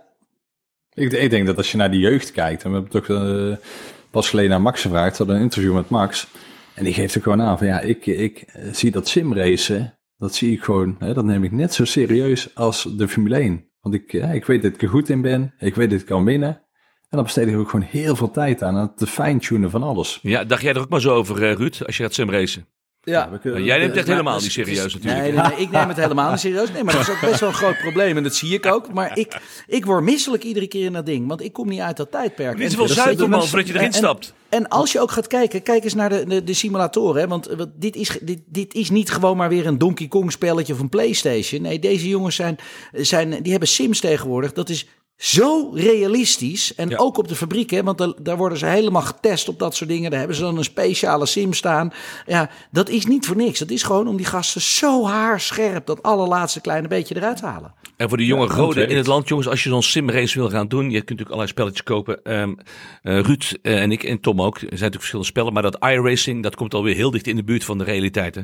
S4: Ik, ik denk dat als je naar de jeugd kijkt, en we hebben ook eh, pas geleden aan Max gevraagd, we hadden een interview met Max, en die geeft ook gewoon aan van ja, ik, ik zie dat simracen, dat zie ik gewoon, hè, dat neem ik net zo serieus als de Formule 1. Want ik, ja, ik weet dat ik er goed in ben, ik weet dat ik kan winnen, en dan besteed ik ook gewoon heel veel tijd aan, het fine-tunen van alles.
S2: Ja, dacht jij er ook maar zo over, eh, Ruud, als je gaat simracen?
S3: Ja.
S4: kunnen-
S2: jij neemt het echt helemaal niet serieus natuurlijk.
S3: Nee, nee, nee, ik neem het helemaal niet serieus. Nee, maar dat is ook best wel een groot probleem. En dat zie ik ook. Maar ik, ik word misselijk iedere keer in dat ding. Want ik kom niet uit dat tijdperk.
S2: Niet
S3: En-
S2: zoveel
S3: dat-
S2: man, voordat je erin
S3: en-
S2: stapt.
S3: En als je ook gaat kijken, kijk eens naar de, de, de simulatoren. Hè? Want, want dit, is, dit, dit is niet gewoon maar weer een Donkey Kong spelletje of een Playstation. Nee, deze jongens zijn, zijn, die hebben Sims tegenwoordig. Dat is zo realistisch. En
S2: Ja.
S3: ook op de fabriek, hè? want daar, daar worden ze helemaal getest op dat soort dingen. Daar hebben ze dan een speciale sim staan. Ja, dat is niet voor niks. Dat is gewoon om die gasten zo haarscherp dat allerlaatste kleine beetje eruit te halen.
S2: En voor de jonge goden
S4: werkt.
S2: in het land, jongens, als je zo'n simrace wil gaan doen, je kunt natuurlijk allerlei spelletjes kopen. Ehm, eh, Ruud eh, en ik en Tom ook, er zijn natuurlijk verschillende spellen, maar dat iRacing, dat komt alweer heel dicht in de buurt van de realiteit. Hè?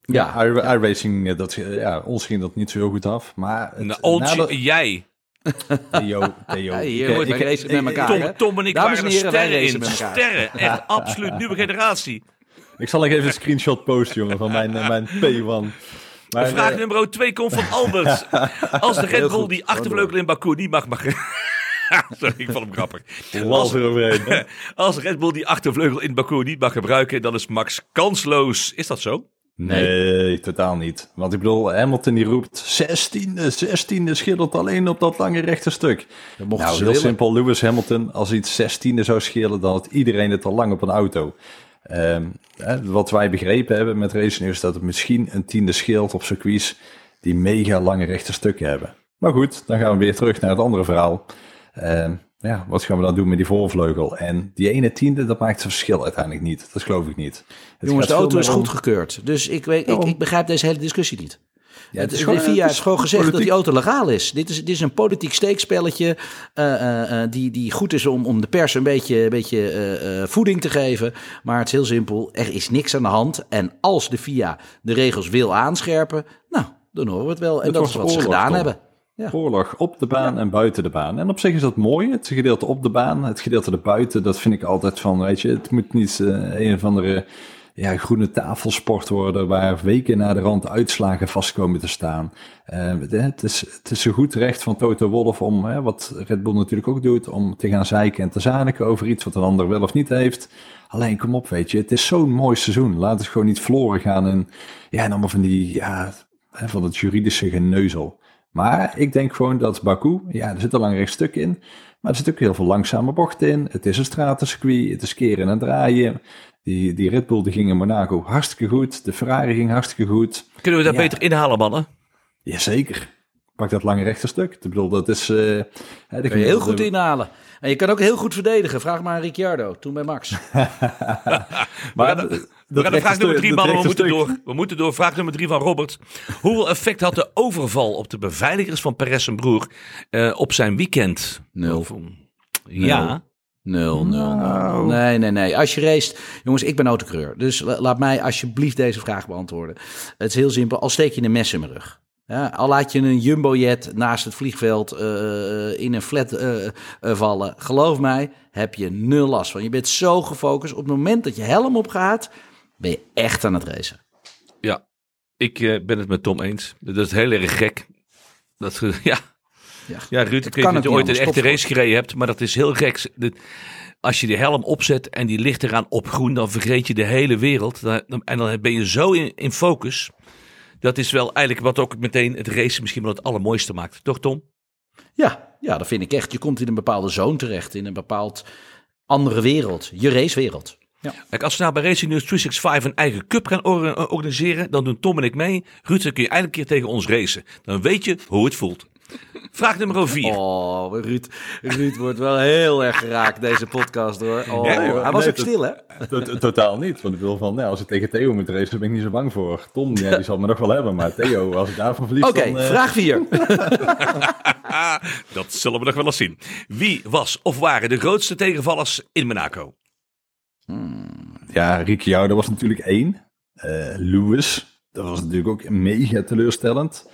S4: Ja, iRacing, eh, dat, ja, ons ging dat niet zo heel goed af. Maar het,
S2: Nou, ons, jij,
S4: Theo, Theo.
S3: Ja, hier
S4: Ik-
S3: wordt
S4: ik-
S3: racen
S4: ik-
S3: met elkaar.
S2: Tom? Tom en ik
S3: Dames en
S2: waren er
S3: heren,
S2: sterren in.
S3: met elkaar.
S2: Sterren, echt absoluut nieuwe generatie.
S4: Ik zal nog even een screenshot posten, jongen, van mijn, eh, mijn P1. Maar,
S2: Vraag
S4: eh,
S2: nummer 2 komt van Albert. Als de Red Bull die achtervleugel in Baku niet mag... mag Sorry, ik vond hem grappig.
S4: Hè?
S2: Als Red Bull die achtervleugel in Baku niet mag gebruiken, dan is Max kansloos. Is dat zo?
S4: Nee, totaal niet. Want ik bedoel, Hamilton die roept 16e, 16e scheelt alleen op dat lange rechte stuk. Nou, heel
S3: willen.
S4: simpel. Lewis Hamilton, als iets 16e zou schelen, dan had iedereen het al lang op een auto. Ehm, hè, wat wij begrepen hebben met Racing is dat het misschien een tiende scheelt op circuits die mega lange rechte stukken hebben. Maar goed, dan gaan we weer terug naar het andere verhaal. Ehm, ja, wat gaan we dan doen met die voorvleugel? En die ene tiende, dat maakt het verschil uiteindelijk niet. Dat geloof ik niet. Het
S3: Jongens, de auto is
S4: om-
S3: goedgekeurd. Dus ik, weet, ik, ik begrijp deze hele discussie niet.
S4: Ja,
S3: het
S4: is
S3: de
S4: gewoon-
S3: VIA
S4: het
S3: heeft
S4: is
S3: gewoon gezegd dat die auto legaal is. Dit is, dit is een politiek steekspelletje eh, eh, eh, die, die goed is om, om de pers een beetje, een beetje voeding te geven. Maar het is heel simpel, er is niks aan de hand. En als de VIA de regels wil aanscherpen, nou, dan horen we het wel. En dat is wat ze gedaan hebben. Ja.
S4: Oorlog op de baan en buiten de baan. En op zich is dat mooi, het gedeelte op de baan. Het gedeelte erbuiten, dat vind ik altijd van, weet je, het moet niet eh, een of andere ja, groene tafelsport worden... waar weken na de rand uitslagen vast komen te staan. Eh, het, is, het is een goed recht van Toto Wolff om, hè, wat Red Bull natuurlijk ook doet... om te gaan zeiken en te zaniken over iets wat een ander wel of niet heeft... Alleen kom op, weet je, het is zo'n mooi seizoen. Laat het gewoon niet verloren gaan en, ja, en allemaal van die, ja, van het juridische geneuzel. Maar ik denk gewoon dat Baku, ja, er zit een lang stuk in. Maar er zit ook heel veel langzame bochten in. Het is een stratencircuit, het is keren en draaien. Die, die Red Bull die ging in Monaco hartstikke goed. De Ferrari ging hartstikke goed.
S2: Kunnen we dat
S4: Ja.
S2: beter inhalen, mannen?
S4: Jazeker. Pak dat lange rechte stuk. Ik bedoel, dat is... eh, hè, de
S3: Kun je heel goed inhalen. En je kan ook heel goed verdedigen. Vraag maar aan Ricciardo, toen bij Max.
S4: Maar
S2: We gaan-
S4: dat-
S2: We
S4: dat
S2: gaan naar vraag nummer drie,
S4: dat
S2: mannen. We moeten, door. we moeten door. Vraag nummer drie van Robert. Hoeveel effect had de overval op de beveiligers van Perez en broer eh, op zijn weekend?
S3: Nul.
S2: Of, ja.
S3: Nul, nul, nul. Nee, nee, nee. Als je race... Jongens, ik ben autocreur. Dus la- laat mij alsjeblieft deze vraag beantwoorden. Het is heel simpel. Al steek je een mes in mijn rug. Ja, al laat je een jumbojet naast het vliegveld eh, in een flat eh, eh, vallen. Geloof mij, heb je nul last van. Je bent zo gefocust. Op het moment dat je helm opgaat, ben je echt aan het racen.
S2: Ja, ik eh, ben het met Tom eens. Dat is heel erg gek. Dat, ja.
S3: Ja.
S2: ja, Ruud, ik weet dat je ooit een echte race gereden hebt, maar dat is heel gek. Als je de helm opzet en die ligt eraan op groen, dan vergeet je de hele wereld. En dan ben je zo in, in focus. Dat is wel eigenlijk wat ook meteen het racen misschien wel het allermooiste maakt. Toch, Tom?
S3: Ja, ja, dat vind ik echt. Je komt in een bepaalde zone terecht. In een bepaald andere wereld. Je racewereld. Ja.
S2: Kijk, als we nou bij Racing News 365 een eigen cup gaan or- eh, organiseren, dan doen Tom en ik mee. Ruud, dan kun je eindelijk een keer tegen ons racen. Dan weet je hoe het voelt. Vraag nummer 4.
S3: Oh, Ruud, Ruud wordt wel heel erg geraakt, deze podcast hoor. Oh,
S2: Ja,
S3: hij was
S4: nee,
S3: ook stil, hè?
S4: To- Totaal niet. Want ik wil van, nou, als ik tegen Theo moet racen, ben ik niet zo bang voor. Tom, ja, die zal me nog wel hebben. Maar Theo, als ik daarvan verlies,
S3: Oké,
S4: dan... eh,
S3: vraag 4.
S2: Dat zullen we nog wel eens zien. Wie was of waren de grootste tegenvallers in Monaco?
S4: Ja, Ricciardo was natuurlijk één. Eh, Lewis, dat was natuurlijk ook mega teleurstellend.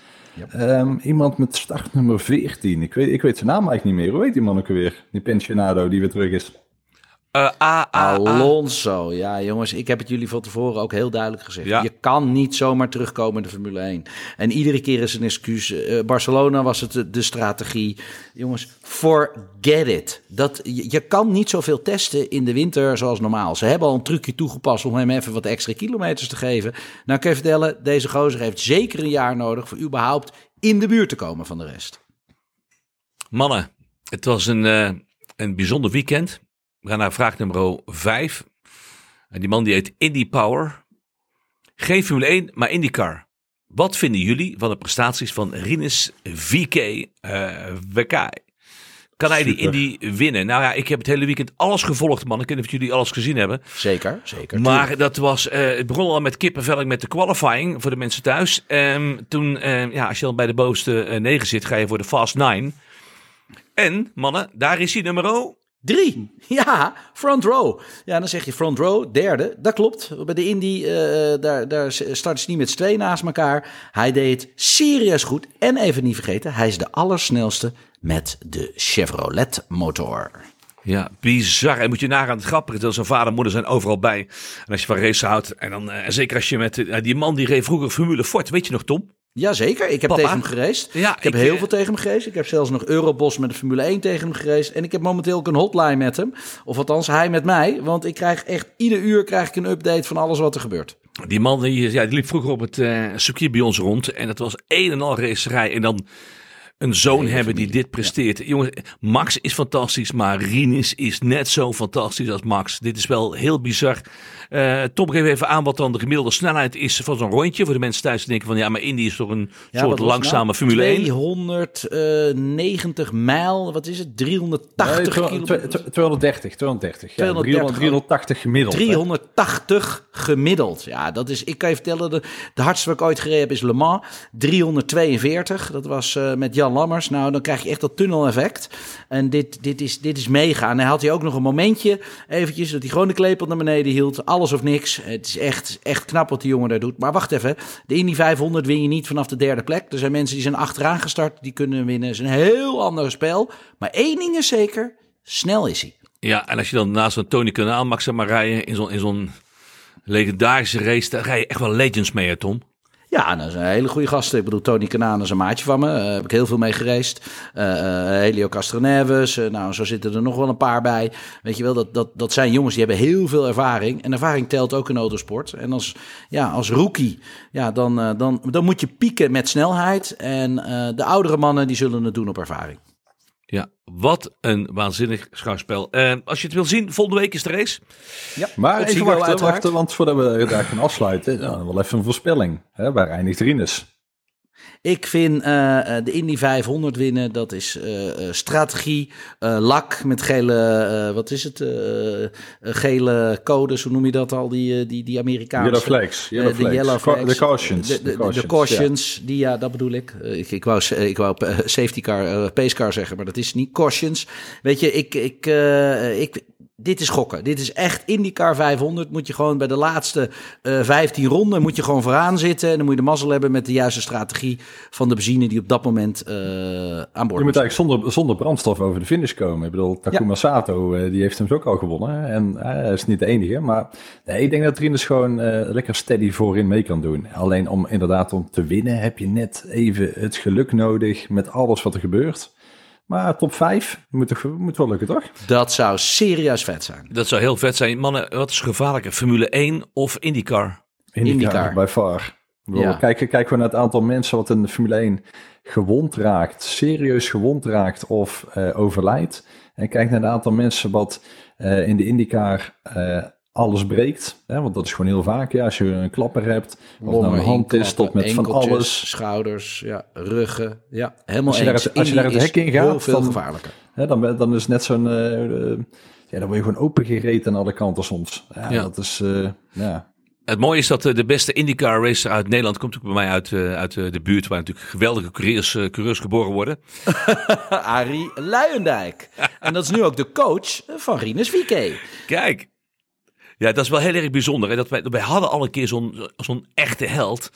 S4: Ehm, iemand met startnummer 14. Ik weet, ik weet zijn naam eigenlijk niet meer. Hoe heet die man ook alweer? Die pensionado die weer terug is.
S2: Uh, A, A,
S3: Alonso, ja jongens, ik heb het jullie van tevoren ook heel duidelijk gezegd.
S2: Ja.
S3: Je kan niet zomaar terugkomen in de Formule 1. En iedere keer is een excuus. Uh, Barcelona was het de, de, strategie. Jongens, forget it. Dat, je, je, kan niet zoveel testen in de winter zoals normaal. Ze hebben al een trucje toegepast om hem even wat extra kilometers te geven. Nou kan je vertellen, deze gozer heeft zeker een jaar nodig voor überhaupt in de buurt te komen van de rest.
S2: Mannen, het was een, uh, een bijzonder weekend. We gaan naar vraag nummer 5. En die man die heet Indy Power. Geen Formule 1, maar IndyCar. Wat vinden jullie van de prestaties van Rinus VK uh, Wekai? Kan hij die Indy winnen? Nou ja, ik heb het hele weekend alles gevolgd, man. Ik weet niet of jullie alles gezien hebben.
S3: Zeker, zeker.
S2: Maar
S3: tuurlijk.
S2: dat was, uh, het begon al met kippenvelling met de qualifying voor de mensen thuis. Um, toen, uh, ja, als je dan bij de bovenste negen zit, ga je voor de Fast 9. En, mannen, daar is hij nummer
S3: Drie. Ja, front row. Ja, dan zeg je front row, derde. Dat klopt. Bij de Indy, uh, daar, daar starten ze niet met z'n twee naast elkaar. Hij deed het serieus goed. En even niet vergeten, hij is de allersnelste met de Chevrolet motor.
S2: Ja, bizar. En moet je nagaan, het grappige dat zijn vader en moeder zijn overal bij. En als je van race houdt, en dan uh, zeker als je met uh, die man die reed vroeger Formule Ford, weet je nog Tom?
S3: Jazeker, ik heb
S2: Papa.
S3: tegen hem gereisd.
S2: Ja,
S3: ik heb
S2: ik,
S3: heel
S2: eh,
S3: veel tegen hem gereisd. Ik heb zelfs nog Eurobos met de Formule 1 tegen hem gereisd. En ik heb momenteel ook een hotline met hem. Of althans, hij met mij. Want ik krijg echt ieder uur krijg ik een update van alles wat er gebeurt.
S2: Die man die, ja, die liep vroeger op het uh, circuit bij ons rond. En dat was een en al racerij. En dan een zoon hebben die dit presteert. Ja. Jongens, Max is fantastisch, maar Rinus is net zo fantastisch als Max. Dit is wel heel bizar. Uh, Tom, geef even aan wat dan de gemiddelde snelheid is van zo'n rondje. Voor de mensen thuis die denken van ja, maar Indy is toch een
S3: ja,
S2: soort langzame
S3: nou?
S2: Formule 1.
S3: 290 mijl, wat is het? 380
S4: nee,
S3: kilometer.
S4: 230, 230.
S3: 230.
S4: Ja, 380 gemiddeld.
S3: 380 gemiddeld. Ja, dat is, ik kan je vertellen, de, de hardste wat ik ooit gereden heb is Le Mans. 342, dat was uh, met Jan Lammers. Nou, dan krijg je echt dat tunneleffect. En dit, dit, is, dit is mega. En hij had hij ook nog een momentje, eventjes, dat hij gewoon de klepel naar beneden hield. Alles of niks. Het is echt, echt knap wat die jongen daar doet. Maar wacht even, de Indy 500 win je niet vanaf de derde plek. Er zijn mensen die zijn achteraan gestart, die kunnen winnen. Het is een heel ander spel. Maar één ding is zeker, snel is hij.
S2: Ja, en als je dan naast zo'n Tony Kanaal mag zeg maar rijden in zo'n in zo'n legendarische race, daar rij je echt wel legends mee, hè, Tom.
S3: Ja, dat is een hele goede gast. Ik bedoel, Tony Kanaan is een maatje van me. Daar uh, heb ik heel veel mee gereisd. Uh, uh, Helio Castroneves. nou, zo zitten er nog wel een paar bij. Weet je wel, dat, dat, dat zijn jongens die hebben heel veel ervaring. En ervaring telt ook in autosport. En als, ja, als rookie, ja, dan, dan, dan moet je pieken met snelheid. En de oudere mannen, die zullen het doen op ervaring.
S2: Wat een waanzinnig schouwspel. Uh, als je het wil zien, volgende week is de race.
S4: Ja, maar even wachten, wachten, want voordat we daar gaan afsluiten, dan wel even een voorspelling. Hè, waar eindigt Rinus?
S3: Ik vind uh, de Indy 500 winnen, dat is uh, strategie, lak met gele, wat is het, gele codes, hoe noem je dat al, die, die, die Amerikaanse.
S4: Yellow flags. Yellow
S3: de
S4: flags.
S3: yellow flags.
S4: De cautions.
S3: De, de,
S4: de cautions,
S3: de cautions ja. die, ja, dat bedoel ik. Ik, ik wou, ik wou safety car, pace car zeggen, maar dat is niet cautions. Weet je, ik, ik, ik, dit is gokken. Dit is echt IndyCar 500. Moet je gewoon bij de laatste uh, 15 ronden moet je gewoon vooraan zitten. En dan moet je de mazzel hebben met de juiste strategie van de benzine die op dat moment uh, aan boord
S4: Je moet eigenlijk zonder, zonder brandstof over de finish komen. Ik bedoel, Takuma ja. Sato, uh, die heeft hem ook al gewonnen. En hij is niet de enige. Maar nee, ik denk dat Rinus gewoon lekker steady voorin mee kan doen. Alleen om inderdaad om te winnen heb je net even het geluk nodig met alles wat er gebeurt. Maar top 5 moet, toch, moet wel lukken, toch?
S3: Dat zou serieus vet zijn.
S2: Dat zou heel vet zijn. Mannen, wat is gevaarlijker? Formule 1 of IndyCar?
S4: IndyCar, IndyCar. by far. Ja. Kijk, kijk gewoon naar het aantal mensen wat in de Formule 1 gewond raakt, serieus gewond raakt of uh, overlijdt. En kijk naar het aantal mensen wat uh, in de IndyCar uh, alles breekt. Hè, want dat is gewoon heel vaak. Ja, als je een klapper hebt, of nou een hand is tot met van alles.
S3: Schouders, ja, ruggen. Ja, helemaal
S4: als je
S3: eens.
S4: Daar het, als je daar het hek in gaat,
S3: veel
S4: dan,
S3: gevaarlijker.
S4: Hè, dan, dan is net zo'n... Uh, ja, dan word je gewoon opengereten aan alle kanten soms. Ja, ja. dat is... Uh, ja.
S2: Het mooie is dat de beste IndyCar racer uit Nederland komt ook bij mij uit, uit de buurt waar natuurlijk geweldige coureurs, coureurs geboren worden.
S3: Arie Luijendijk. en dat is nu ook de coach van Rinus Vieke.
S2: Kijk, ja, dat is wel heel erg bijzonder. Hè? Dat wij, wij hadden al een keer zo'n echte held.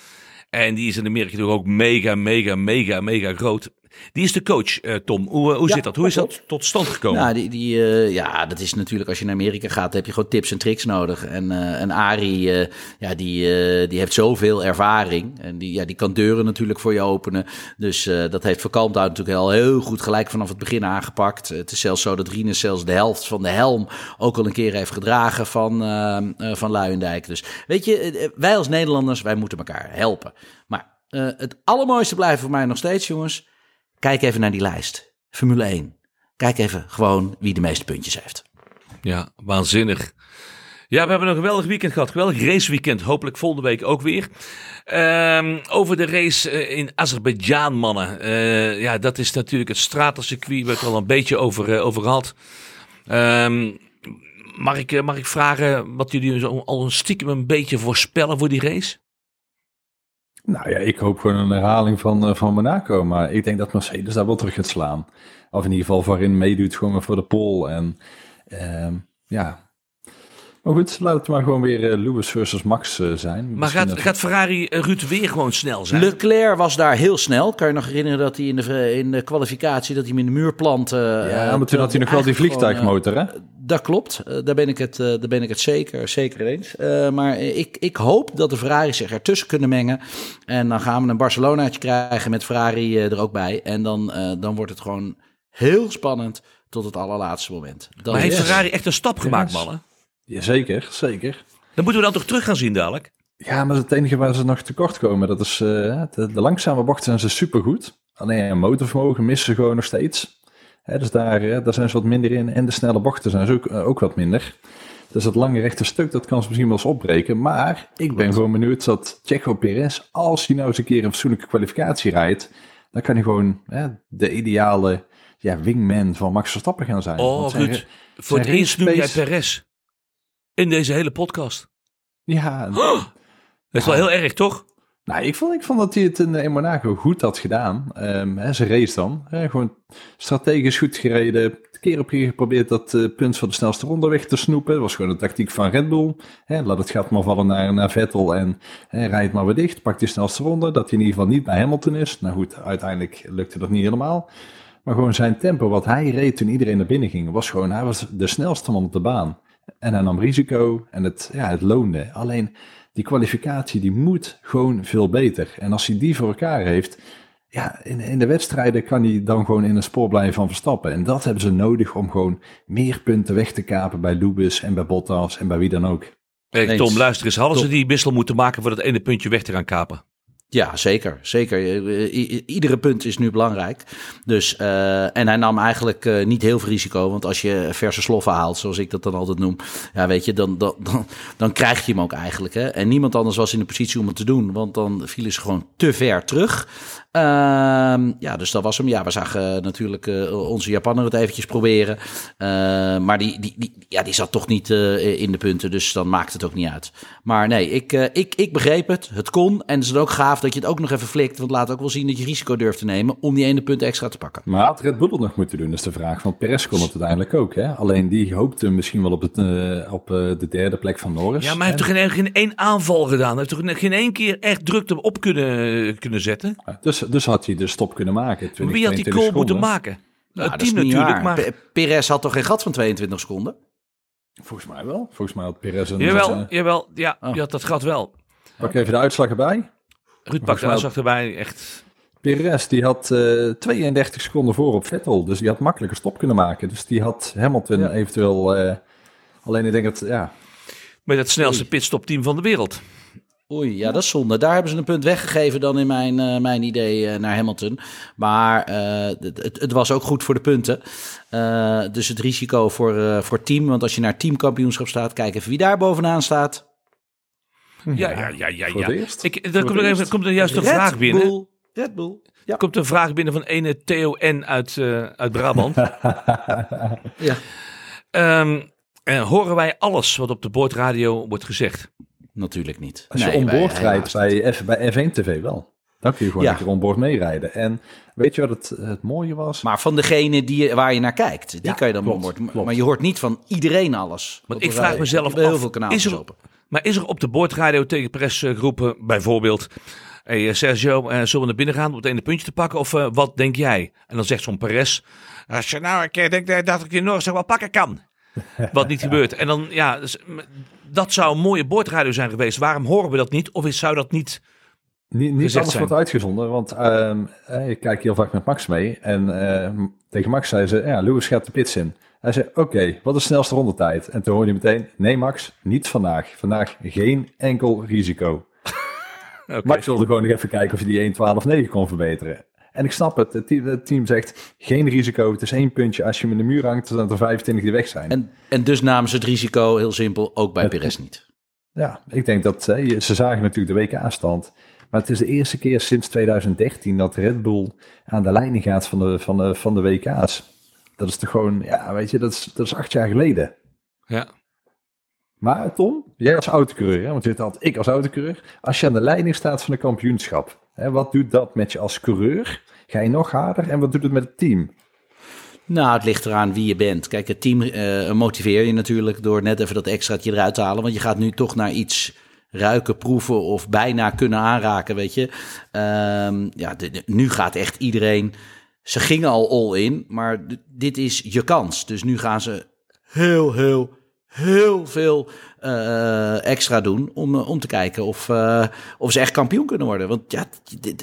S2: En die is in Amerika natuurlijk ook mega, mega, mega, mega groot. Die is de coach, eh, Tom. Hoe, hoe
S3: Ja,
S2: zit dat? Hoe is dat tot stand gekomen?
S3: Nou, die, die, eh, ja, dat is natuurlijk als je naar Amerika gaat, heb je gewoon tips en tricks nodig. En, eh en Arie, eh, ja, die, eh, die heeft zoveel ervaring. En die, ja, die kan deuren natuurlijk voor je openen. Dus eh, dat heeft Kalmthout natuurlijk al heel goed gelijk vanaf het begin aangepakt. Het is zelfs zo dat Rinus zelfs de helft van de helm ook al een keer heeft gedragen van, eh, eh, van Luijendijk. Dus weet je, eh, wij als Nederlanders, wij moeten elkaar helpen. Maar eh, het allermooiste blijft voor mij nog steeds, jongens. Kijk even naar die lijst. Formule 1. Kijk even gewoon wie de meeste puntjes heeft.
S2: Ja, waanzinnig. Ja, we hebben een geweldig weekend gehad. Geweldig raceweekend. Hopelijk volgende week ook weer. Ehm, over de race eh, in Azerbeidzjan, mannen. Eh, ja, dat is natuurlijk het stratencircuit. We hebben het al een beetje over, eh, over. Ehm, mag, ik, mag ik vragen wat jullie al een stiekem een beetje voorspellen voor die race?
S4: Nou ja, ik hoop gewoon een herhaling van, eh, van Monaco. Maar ik denk dat Mercedes daar wel terug gaat slaan. Of in ieder geval voorin meedoet gewoon voor de pole. En ehm, ja. Maar goed, laat het maar gewoon weer eh, Lewis versus Max eh, zijn.
S2: Maar gaat,
S4: dat-
S2: gaat Ferrari eh, Ruud weer gewoon snel zijn?
S3: Leclerc was daar heel snel. Kan je nog herinneren dat hij in de, in de kwalificatie dat hij hem in de muur plantte?
S4: Ja, maar toen had hij nog wel die vliegtuigmotor, hè?
S3: Dat klopt, daar ben ik het, eh, daar ben ik het zeker, zeker eens. Eh, maar ik, ik hoop dat de Ferrari zich ertussen kunnen mengen. En dan gaan we een Barcelonaatje krijgen met Ferrari er ook bij. En dan, eh, dan wordt het gewoon heel spannend tot het allerlaatste moment. Dat
S2: maar heeft
S3: is-
S2: Ferrari echt een stap gemaakt,
S4: Yes.
S2: mannen?
S4: Jazeker, zeker.
S2: Dan moeten we dan toch terug gaan zien dadelijk?
S4: Ja, maar het enige waar ze nog tekort komen, dat is eh, de, de langzame bochten zijn ze supergoed. Alleen motorvermogen missen ze gewoon nog steeds. Hè, dus daar, eh, daar zijn ze wat minder in. En de snelle bochten zijn ze ook, eh, ook wat minder. Dus dat lange rechte stuk, dat kan ze misschien wel eens opbreken. Maar ik ben gewoon benieuwd dat Checo Perez, als hij nou eens een keer een fatsoenlijke kwalificatie rijdt, dan kan hij gewoon hè, de ideale ja, wingman van Max Verstappen gaan zijn.
S2: Oh,
S4: re-
S2: Voor het eerst noem jij Perez. In deze hele podcast.
S4: Ja,
S2: Dat is wel heel erg, toch?
S4: Nou, ik vond, ik vond dat hij het in, in Monaco goed had gedaan. Ehm hè, zijn race dan. Hè, gewoon strategisch goed gereden. Keer op keer geprobeerd dat eh, punt van de snelste ronde weg te snoepen. Dat was gewoon de tactiek van Red Bull. Hè, laat het gat maar vallen naar, naar Vettel en hè, rijd maar weer dicht. Pak die snelste ronde. Dat hij in ieder geval niet bij Hamilton is. Nou goed, uiteindelijk lukte dat niet helemaal. Maar gewoon zijn tempo, wat hij reed toen iedereen naar binnen ging, was gewoon, hij was de snelste man op de baan. En hij nam risico en het, ja, het loonde. Alleen die kwalificatie die moet gewoon veel beter. En als hij die voor elkaar heeft, ja, in, in de wedstrijden kan hij dan gewoon in een spoor blijven van Verstappen. En dat hebben ze nodig om gewoon meer punten weg te kapen bij Lewis en bij Bottas en bij wie dan ook.
S2: Hey. Tom, luister eens. Hadden ze
S3: Top.
S2: die wissel moeten maken voor dat ene puntje weg te gaan kapen?
S3: Ja, zeker. zeker. I- iedere punt is nu belangrijk. Dus, eh, en hij nam eigenlijk eh, niet heel veel risico. Want als je verse sloffen haalt, zoals ik dat dan altijd noem. Ja, weet je, dan, dan, dan, dan krijg je hem ook eigenlijk. Hè? En niemand anders was in de positie om het te doen. Want dan vielen ze gewoon te ver terug. Ehm, ja, dus dat was hem. Ja, we zagen natuurlijk eh, onze Japanner het eventjes proberen. Eh, maar die, die, die, ja, die zat toch niet eh, in de punten. Dus dan maakt het ook niet uit. Maar nee, ik, eh, ik, ik begreep het. Het kon. En het is ook gaaf dat je het ook nog even flikt. Want laat ook wel zien dat je risico durft te nemen om die ene punt extra te pakken.
S4: Maar had Red Bull het nog moeten doen, is de vraag. Want Perez kon het uiteindelijk ook. Hè? Alleen die hoopte misschien wel op, het, eh, op eh, de derde plek van Norris.
S2: Ja, maar hij heeft toch geen, geen één aanval gedaan? Hij heeft toch geen één keer echt druk erop kunnen, kunnen zetten?
S4: Dus, dus had hij de stop kunnen maken. 20,
S2: Wie had die
S4: 22
S2: goal moeten maken?
S3: Nou,
S2: het team natuurlijk,
S3: waar.
S2: maar...
S3: Pe- Perez had toch geen gat van 22 seconden?
S4: Volgens mij wel. Volgens mij had Perez een...
S2: Jawel,
S4: eh,
S2: jawel, ja,
S3: Oh.
S2: ja, dat gaat wel.
S4: pak even de uitslag erbij.
S2: Ruud pakt de uitslag erbij, echt.
S4: Perez die had eh 32 seconden voor op Vettel. Dus die had makkelijk een stop kunnen maken. Dus die had Hamilton
S3: Ja.
S4: eventueel... eh, alleen ik denk dat... Ja,
S2: Met het snelste pitstopteam van de wereld.
S3: Oei, ja, dat is zonde. Daar hebben ze een punt weggegeven dan in mijn, eh, mijn idee eh, naar Hamilton. Maar eh, het, het, was ook goed voor de punten. Eh, dus het risico voor, eh, voor team. Want als je naar teamkampioenschap staat, kijk even wie daar bovenaan staat.
S2: Ja, ja, ja, ja. ja. Ik, er komt, er even, komt er juist een
S3: Red
S2: vraag binnen.
S3: Bull. Red Bull. Ja.
S2: Er komt een vraag binnen van ene Theo N. uit, eh, uit Brabant.
S3: ja.
S2: Ehm, eh, horen wij alles wat op de boordradio wordt gezegd?
S3: Natuurlijk niet.
S4: Als je
S3: Nee,
S4: onboord rijdt bij, F, bij F1 TV wel. Dan kun je gewoon
S3: Ja.
S4: een keer onboord meerijden. En weet je wat het, het mooie was?
S3: Maar van degene die, waar je naar kijkt, die
S4: Ja,
S3: kan je dan
S4: klopt,
S3: onboard.
S4: klopt.
S3: Maar je hoort niet van iedereen alles.
S2: Want ik vraag mezelf
S3: heb heel
S2: af,
S3: veel kanalen
S2: is er-
S3: open.
S2: Maar is er op de boordradio tegen persgroepen bijvoorbeeld hey, Sergio, uh, zullen we naar binnen gaan om het ene puntje te pakken? Of uh, wat denk jij? En dan zegt zo'n Perez, als je nou, ik denk dat ik je nog wel pakken kan. Wat niet gebeurt. En dan, ja, dus, dat zou een mooie boordradio zijn geweest. Waarom horen we dat niet? Of zou dat niet
S4: niet, niet alles wordt uitgezonden, want uh, ik kijk heel vaak met Max mee. En uh, tegen Max zei ze, ja, Lewis gaat de pits in. Hij zei, oké, wat is de snelste rondetijd? En toen hoorde hij meteen, nee Max, niet vandaag. Vandaag geen enkel risico. okay. Max wilde gewoon nog even kijken of hij die 1.12.9 kon verbeteren. En ik snap het, het team, het team, zegt geen risico, het is één puntje. Als je hem in de muur hangt, dan er 25 die weg zijn.
S3: En, en dus namen ze het risico, heel simpel, ook bij Perez niet.
S4: Ja, ik denk dat ze zagen natuurlijk de WK-stand. Maar het is de eerste keer sinds 2013 dat Red Bull aan de leiding gaat van de, van de, van de WK's. Dat is toch gewoon, ja, weet je, dat is, dat is acht jaar geleden.
S2: Ja.
S4: Maar Tom, jij als autocoureur, hè, want je had ik als autocoureur, als je aan de leiding staat van de kampioenschap, hè, wat doet dat met je als coureur? Ga je nog harder en wat doet het met het team?
S3: Nou, het ligt eraan wie je bent. Kijk, het team uh, motiveer je natuurlijk door net even dat extraatje eruit te halen. Want je gaat nu toch naar iets ruiken, proeven of bijna kunnen aanraken, weet je. Um, ja, nu gaat echt iedereen... Ze gingen al all in, maar dit is je kans. Dus nu gaan ze heel, heel, heel veel uh, extra doen om, om te kijken of, uh, of ze echt kampioen kunnen worden. Want ja,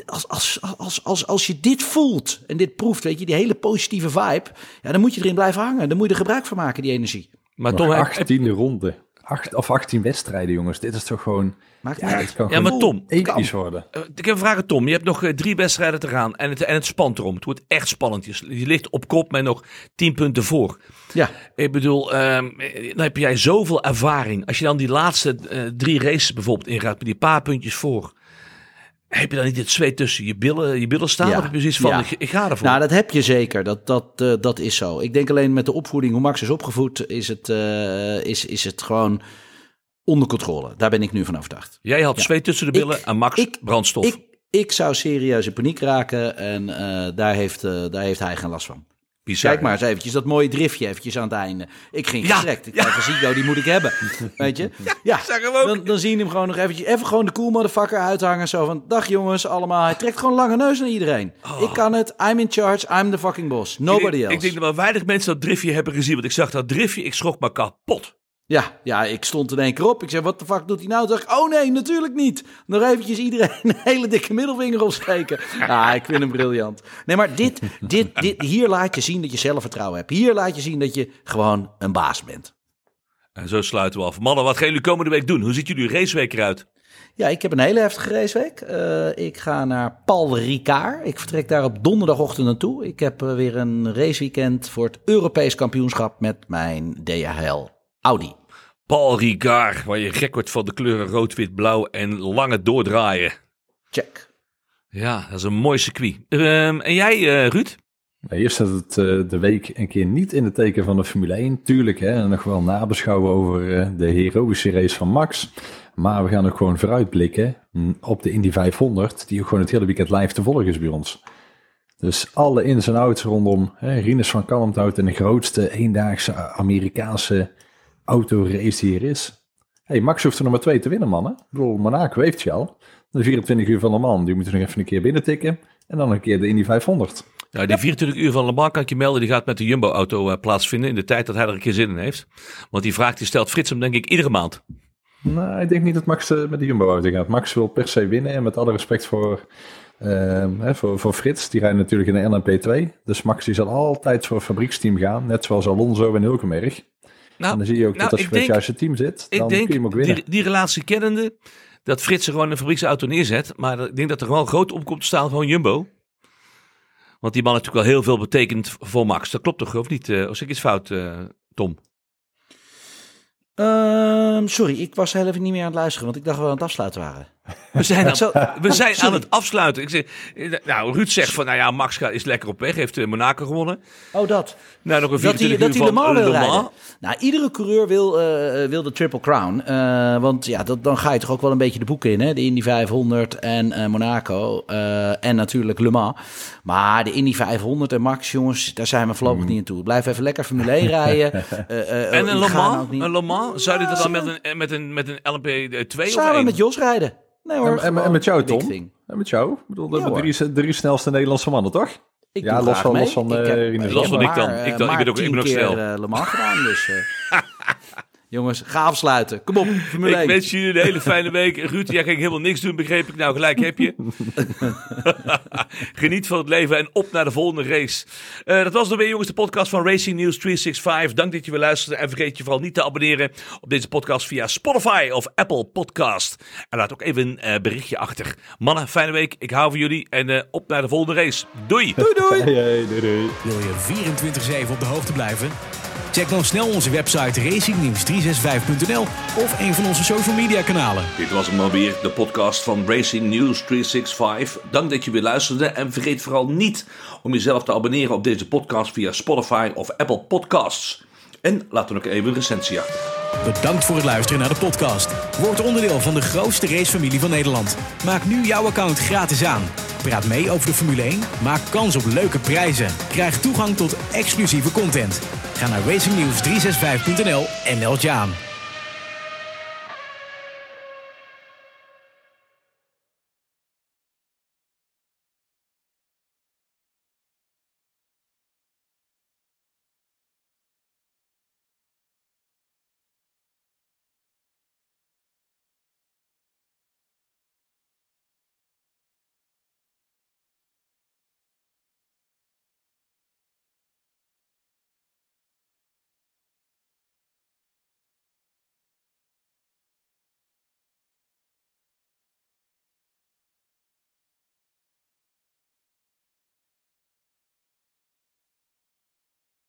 S3: als, als, als, als, als je dit voelt en dit proeft, weet je, die hele positieve vibe, ja, dan moet je erin blijven hangen. Dan moet je er gebruik van maken, die energie.
S4: Maar, maar toch, 18e ronde acht of 18 wedstrijden, jongens. Dit is toch gewoon.
S3: Maakt ja,
S2: het kan ja, maar Tom,
S4: episch worden.
S2: Uh, ik heb een vraag, Tom. Je hebt nog uh, drie wedstrijden te gaan en het, en het spant erom. Het wordt echt spannend. Je, je ligt op kop met nog 10 punten voor.
S3: Ja.
S2: Ik bedoel, um, dan heb jij zoveel ervaring. Als je dan die laatste uh, drie races bijvoorbeeld ingaat met die paar puntjes voor. Heb je dan niet het zweet tussen je billen, je billen staan? Ja. Of heb je zoiets van, ja. ik, ik, ga ervoor?
S3: Nou, dat heb je zeker. Dat, dat, uh, dat is zo. Ik denk alleen met de opvoeding, hoe Max is opgevoed, is het, uh, is, is het gewoon onder controle. Daar ben ik nu van overtuigd.
S2: Jij had ja. zweet tussen de billen en Max ik, brandstof.
S3: Ik, ik zou serieus in paniek raken en uh, daar, heeft, daar heeft hij geen last van. Bizar, Kijk maar eens eventjes, dat mooie driftje eventjes aan het einde. Ik ging ja, gestrekt. Ik ja. dacht, Zico, die moet ik hebben. Weet je?
S2: Ja, ja. Zag hem ook.
S3: Dan, dan zie je hem gewoon nog eventjes, even gewoon de cool motherfucker uithangen. Zo van, dag jongens, allemaal. Hij trekt gewoon lange neus naar iedereen. Oh. Ik kan het, I'm in charge, I'm the fucking boss. Nobody
S2: ik,
S3: else.
S2: Ik denk dat wel weinig mensen dat driftje hebben gezien. Want ik zag dat driftje, ik schrok maar kapot.
S3: Ja, ja, ik stond in één keer op. Ik zei, wat de fuck doet hij nou? Toen dacht ik, oh nee, natuurlijk niet. Nog eventjes iedereen een hele dikke middelvinger opsteken. Ah, ik vind hem briljant. Nee, maar dit, dit, dit, hier laat je zien dat je zelfvertrouwen hebt. Hier laat je zien dat je gewoon een baas bent.
S2: En zo sluiten we af. Mannen, wat gaan jullie komende week doen? Hoe ziet jullie raceweek eruit?
S3: Ja, ik heb een hele heftige raceweek. Uh, ik ga naar Paul Ricard. Ik vertrek daar op donderdagochtend naartoe. Ik heb uh, weer een raceweekend voor het Europees kampioenschap met mijn DHL Audi.
S2: Paul Ricard, waar je gek wordt van de kleuren rood, wit, blauw en lange doordraaien.
S3: Check.
S2: Ja, dat is een mooi circuit. Um, en jij, uh, Ruud?
S4: Hier staat het uh, de week een keer niet in het teken van de Formule 1. Tuurlijk, hè, nog wel nabeschouwen over uh, de heroïsche race van Max. Maar we gaan ook gewoon vooruitblikken op de Indy 500, die ook gewoon het hele weekend live te volgen is bij ons. Dus alle ins en outs rondom hè, Rinus van Kalmthout en de grootste eendaagse Amerikaanse autorace die er is. hey, Max hoeft er nog maar twee te winnen, mannen. Ik bedoel, Monaco heeft je al. De 24 uur van Le Mans, die moeten nog even een keer binnen tikken. En dan een keer de Indy 500.
S2: Ja, die 24 uur van Le Mans kan ik je melden, die gaat met de Jumbo-auto uh, plaatsvinden in de tijd dat hij er een keer zin in heeft. Want die vraag die stelt Frits hem denk ik iedere maand.
S4: Nou, ik denk niet dat Max uh, met de Jumbo-auto gaat. Max wil per se winnen en met alle respect voor, uh, hè, voor, voor Frits, die rijdt natuurlijk in de LMP2. Dus Max die zal altijd voor het fabrieksteam gaan, net zoals Alonso en Hulkenberg. Nou, en dan zie je ook nou, dat als je met het juiste team zit, dan kun je hem ook winnen.
S2: Die, die relatie kennende, dat Frits er gewoon een fabrieksauto neerzet. Maar ik denk dat er gewoon groot op komt te staan van Jumbo. Want die man natuurlijk wel heel veel betekent voor Max. Dat klopt toch, of niet? Uh, als ik iets fout, uh, Tom?
S3: Um, sorry, ik was heel even niet meer aan het luisteren, want ik dacht dat we aan het afsluiten waren.
S2: We zijn, aan, we zijn aan het afsluiten. Ik zeg, nou, Ruud zegt van, nou ja, Max is lekker op weg. Heeft Monaco gewonnen.
S3: Oh, dat.
S2: Nou, nog een dat
S3: hij,
S2: dat
S3: hij Le Mans wil rijden. Nou, iedere coureur wil, uh, wil de Triple Crown. Uh, want ja, dat, dan ga je toch ook wel een beetje de boeken in. Hè? De Indy 500 en uh, Monaco. en natuurlijk Le Mans. Maar de Indy 500 en Max, jongens, daar zijn we voorlopig mm. niet aan toe. Blijf even lekker Formule 1 rijden.
S2: en een Le Mans? Een Le Mans? Zou je dat dan met een, met een, met een LMP2
S3: Samen met Jos rijden. Nee hoor,
S4: En, en, met jou, Tom?
S3: thing.
S4: En met jou? Ik bedoel, de
S3: Ja,
S4: drie, drie snelste Nederlandse mannen, toch?
S3: Ik
S4: Ja,
S3: doe
S4: los
S3: graag
S4: van-
S3: mee.
S4: los van,
S3: ik
S4: eh,
S3: heb,
S4: Rinus.
S3: ik
S2: Los van ik
S3: maar,
S2: dan.
S3: eh,
S2: Ik dan- ik
S3: maar
S2: ben ook- ik
S3: tien
S2: ben ook
S3: keer,
S2: snel.
S3: eh, Le Mans gedaan, dus... Jongens, ga afsluiten. Kom op, Formule
S2: Ik
S3: 1.
S2: wens jullie een hele fijne week. Ruud, jij ging helemaal niks doen, begreep ik. Nou, gelijk heb je. Geniet van het leven en op naar de volgende race. Eh, dat was dan weer, jongens, de podcast van Racing News 365. Dank dat je weer luisterde. En vergeet je vooral niet te abonneren op deze podcast via Spotify of Apple Podcast. En laat ook even een eh, berichtje achter. Mannen, fijne week. Ik hou van jullie. En eh, op naar de volgende race. Doei!
S3: Doei, doei.
S4: Hey, hey, doei, doei.
S1: Wil je 24-7 op de hoogte blijven? Check dan snel onze website racingnews365.nl of een van onze social media kanalen.
S2: Dit was hem alweer, de podcast van Racing News 365. Dank dat je weer luisterde en vergeet vooral niet om jezelf te abonneren op deze podcast via Spotify of Apple Podcasts. En laat dan ook even een recensie achter.
S1: Bedankt voor het luisteren naar de podcast. Word onderdeel van de grootste racefamilie van Nederland. Maak nu jouw account gratis aan. Praat mee over de Formule 1, maak kans op leuke prijzen. Krijg toegang tot exclusieve content. Ga naar racingnews365.nl en meld je aan.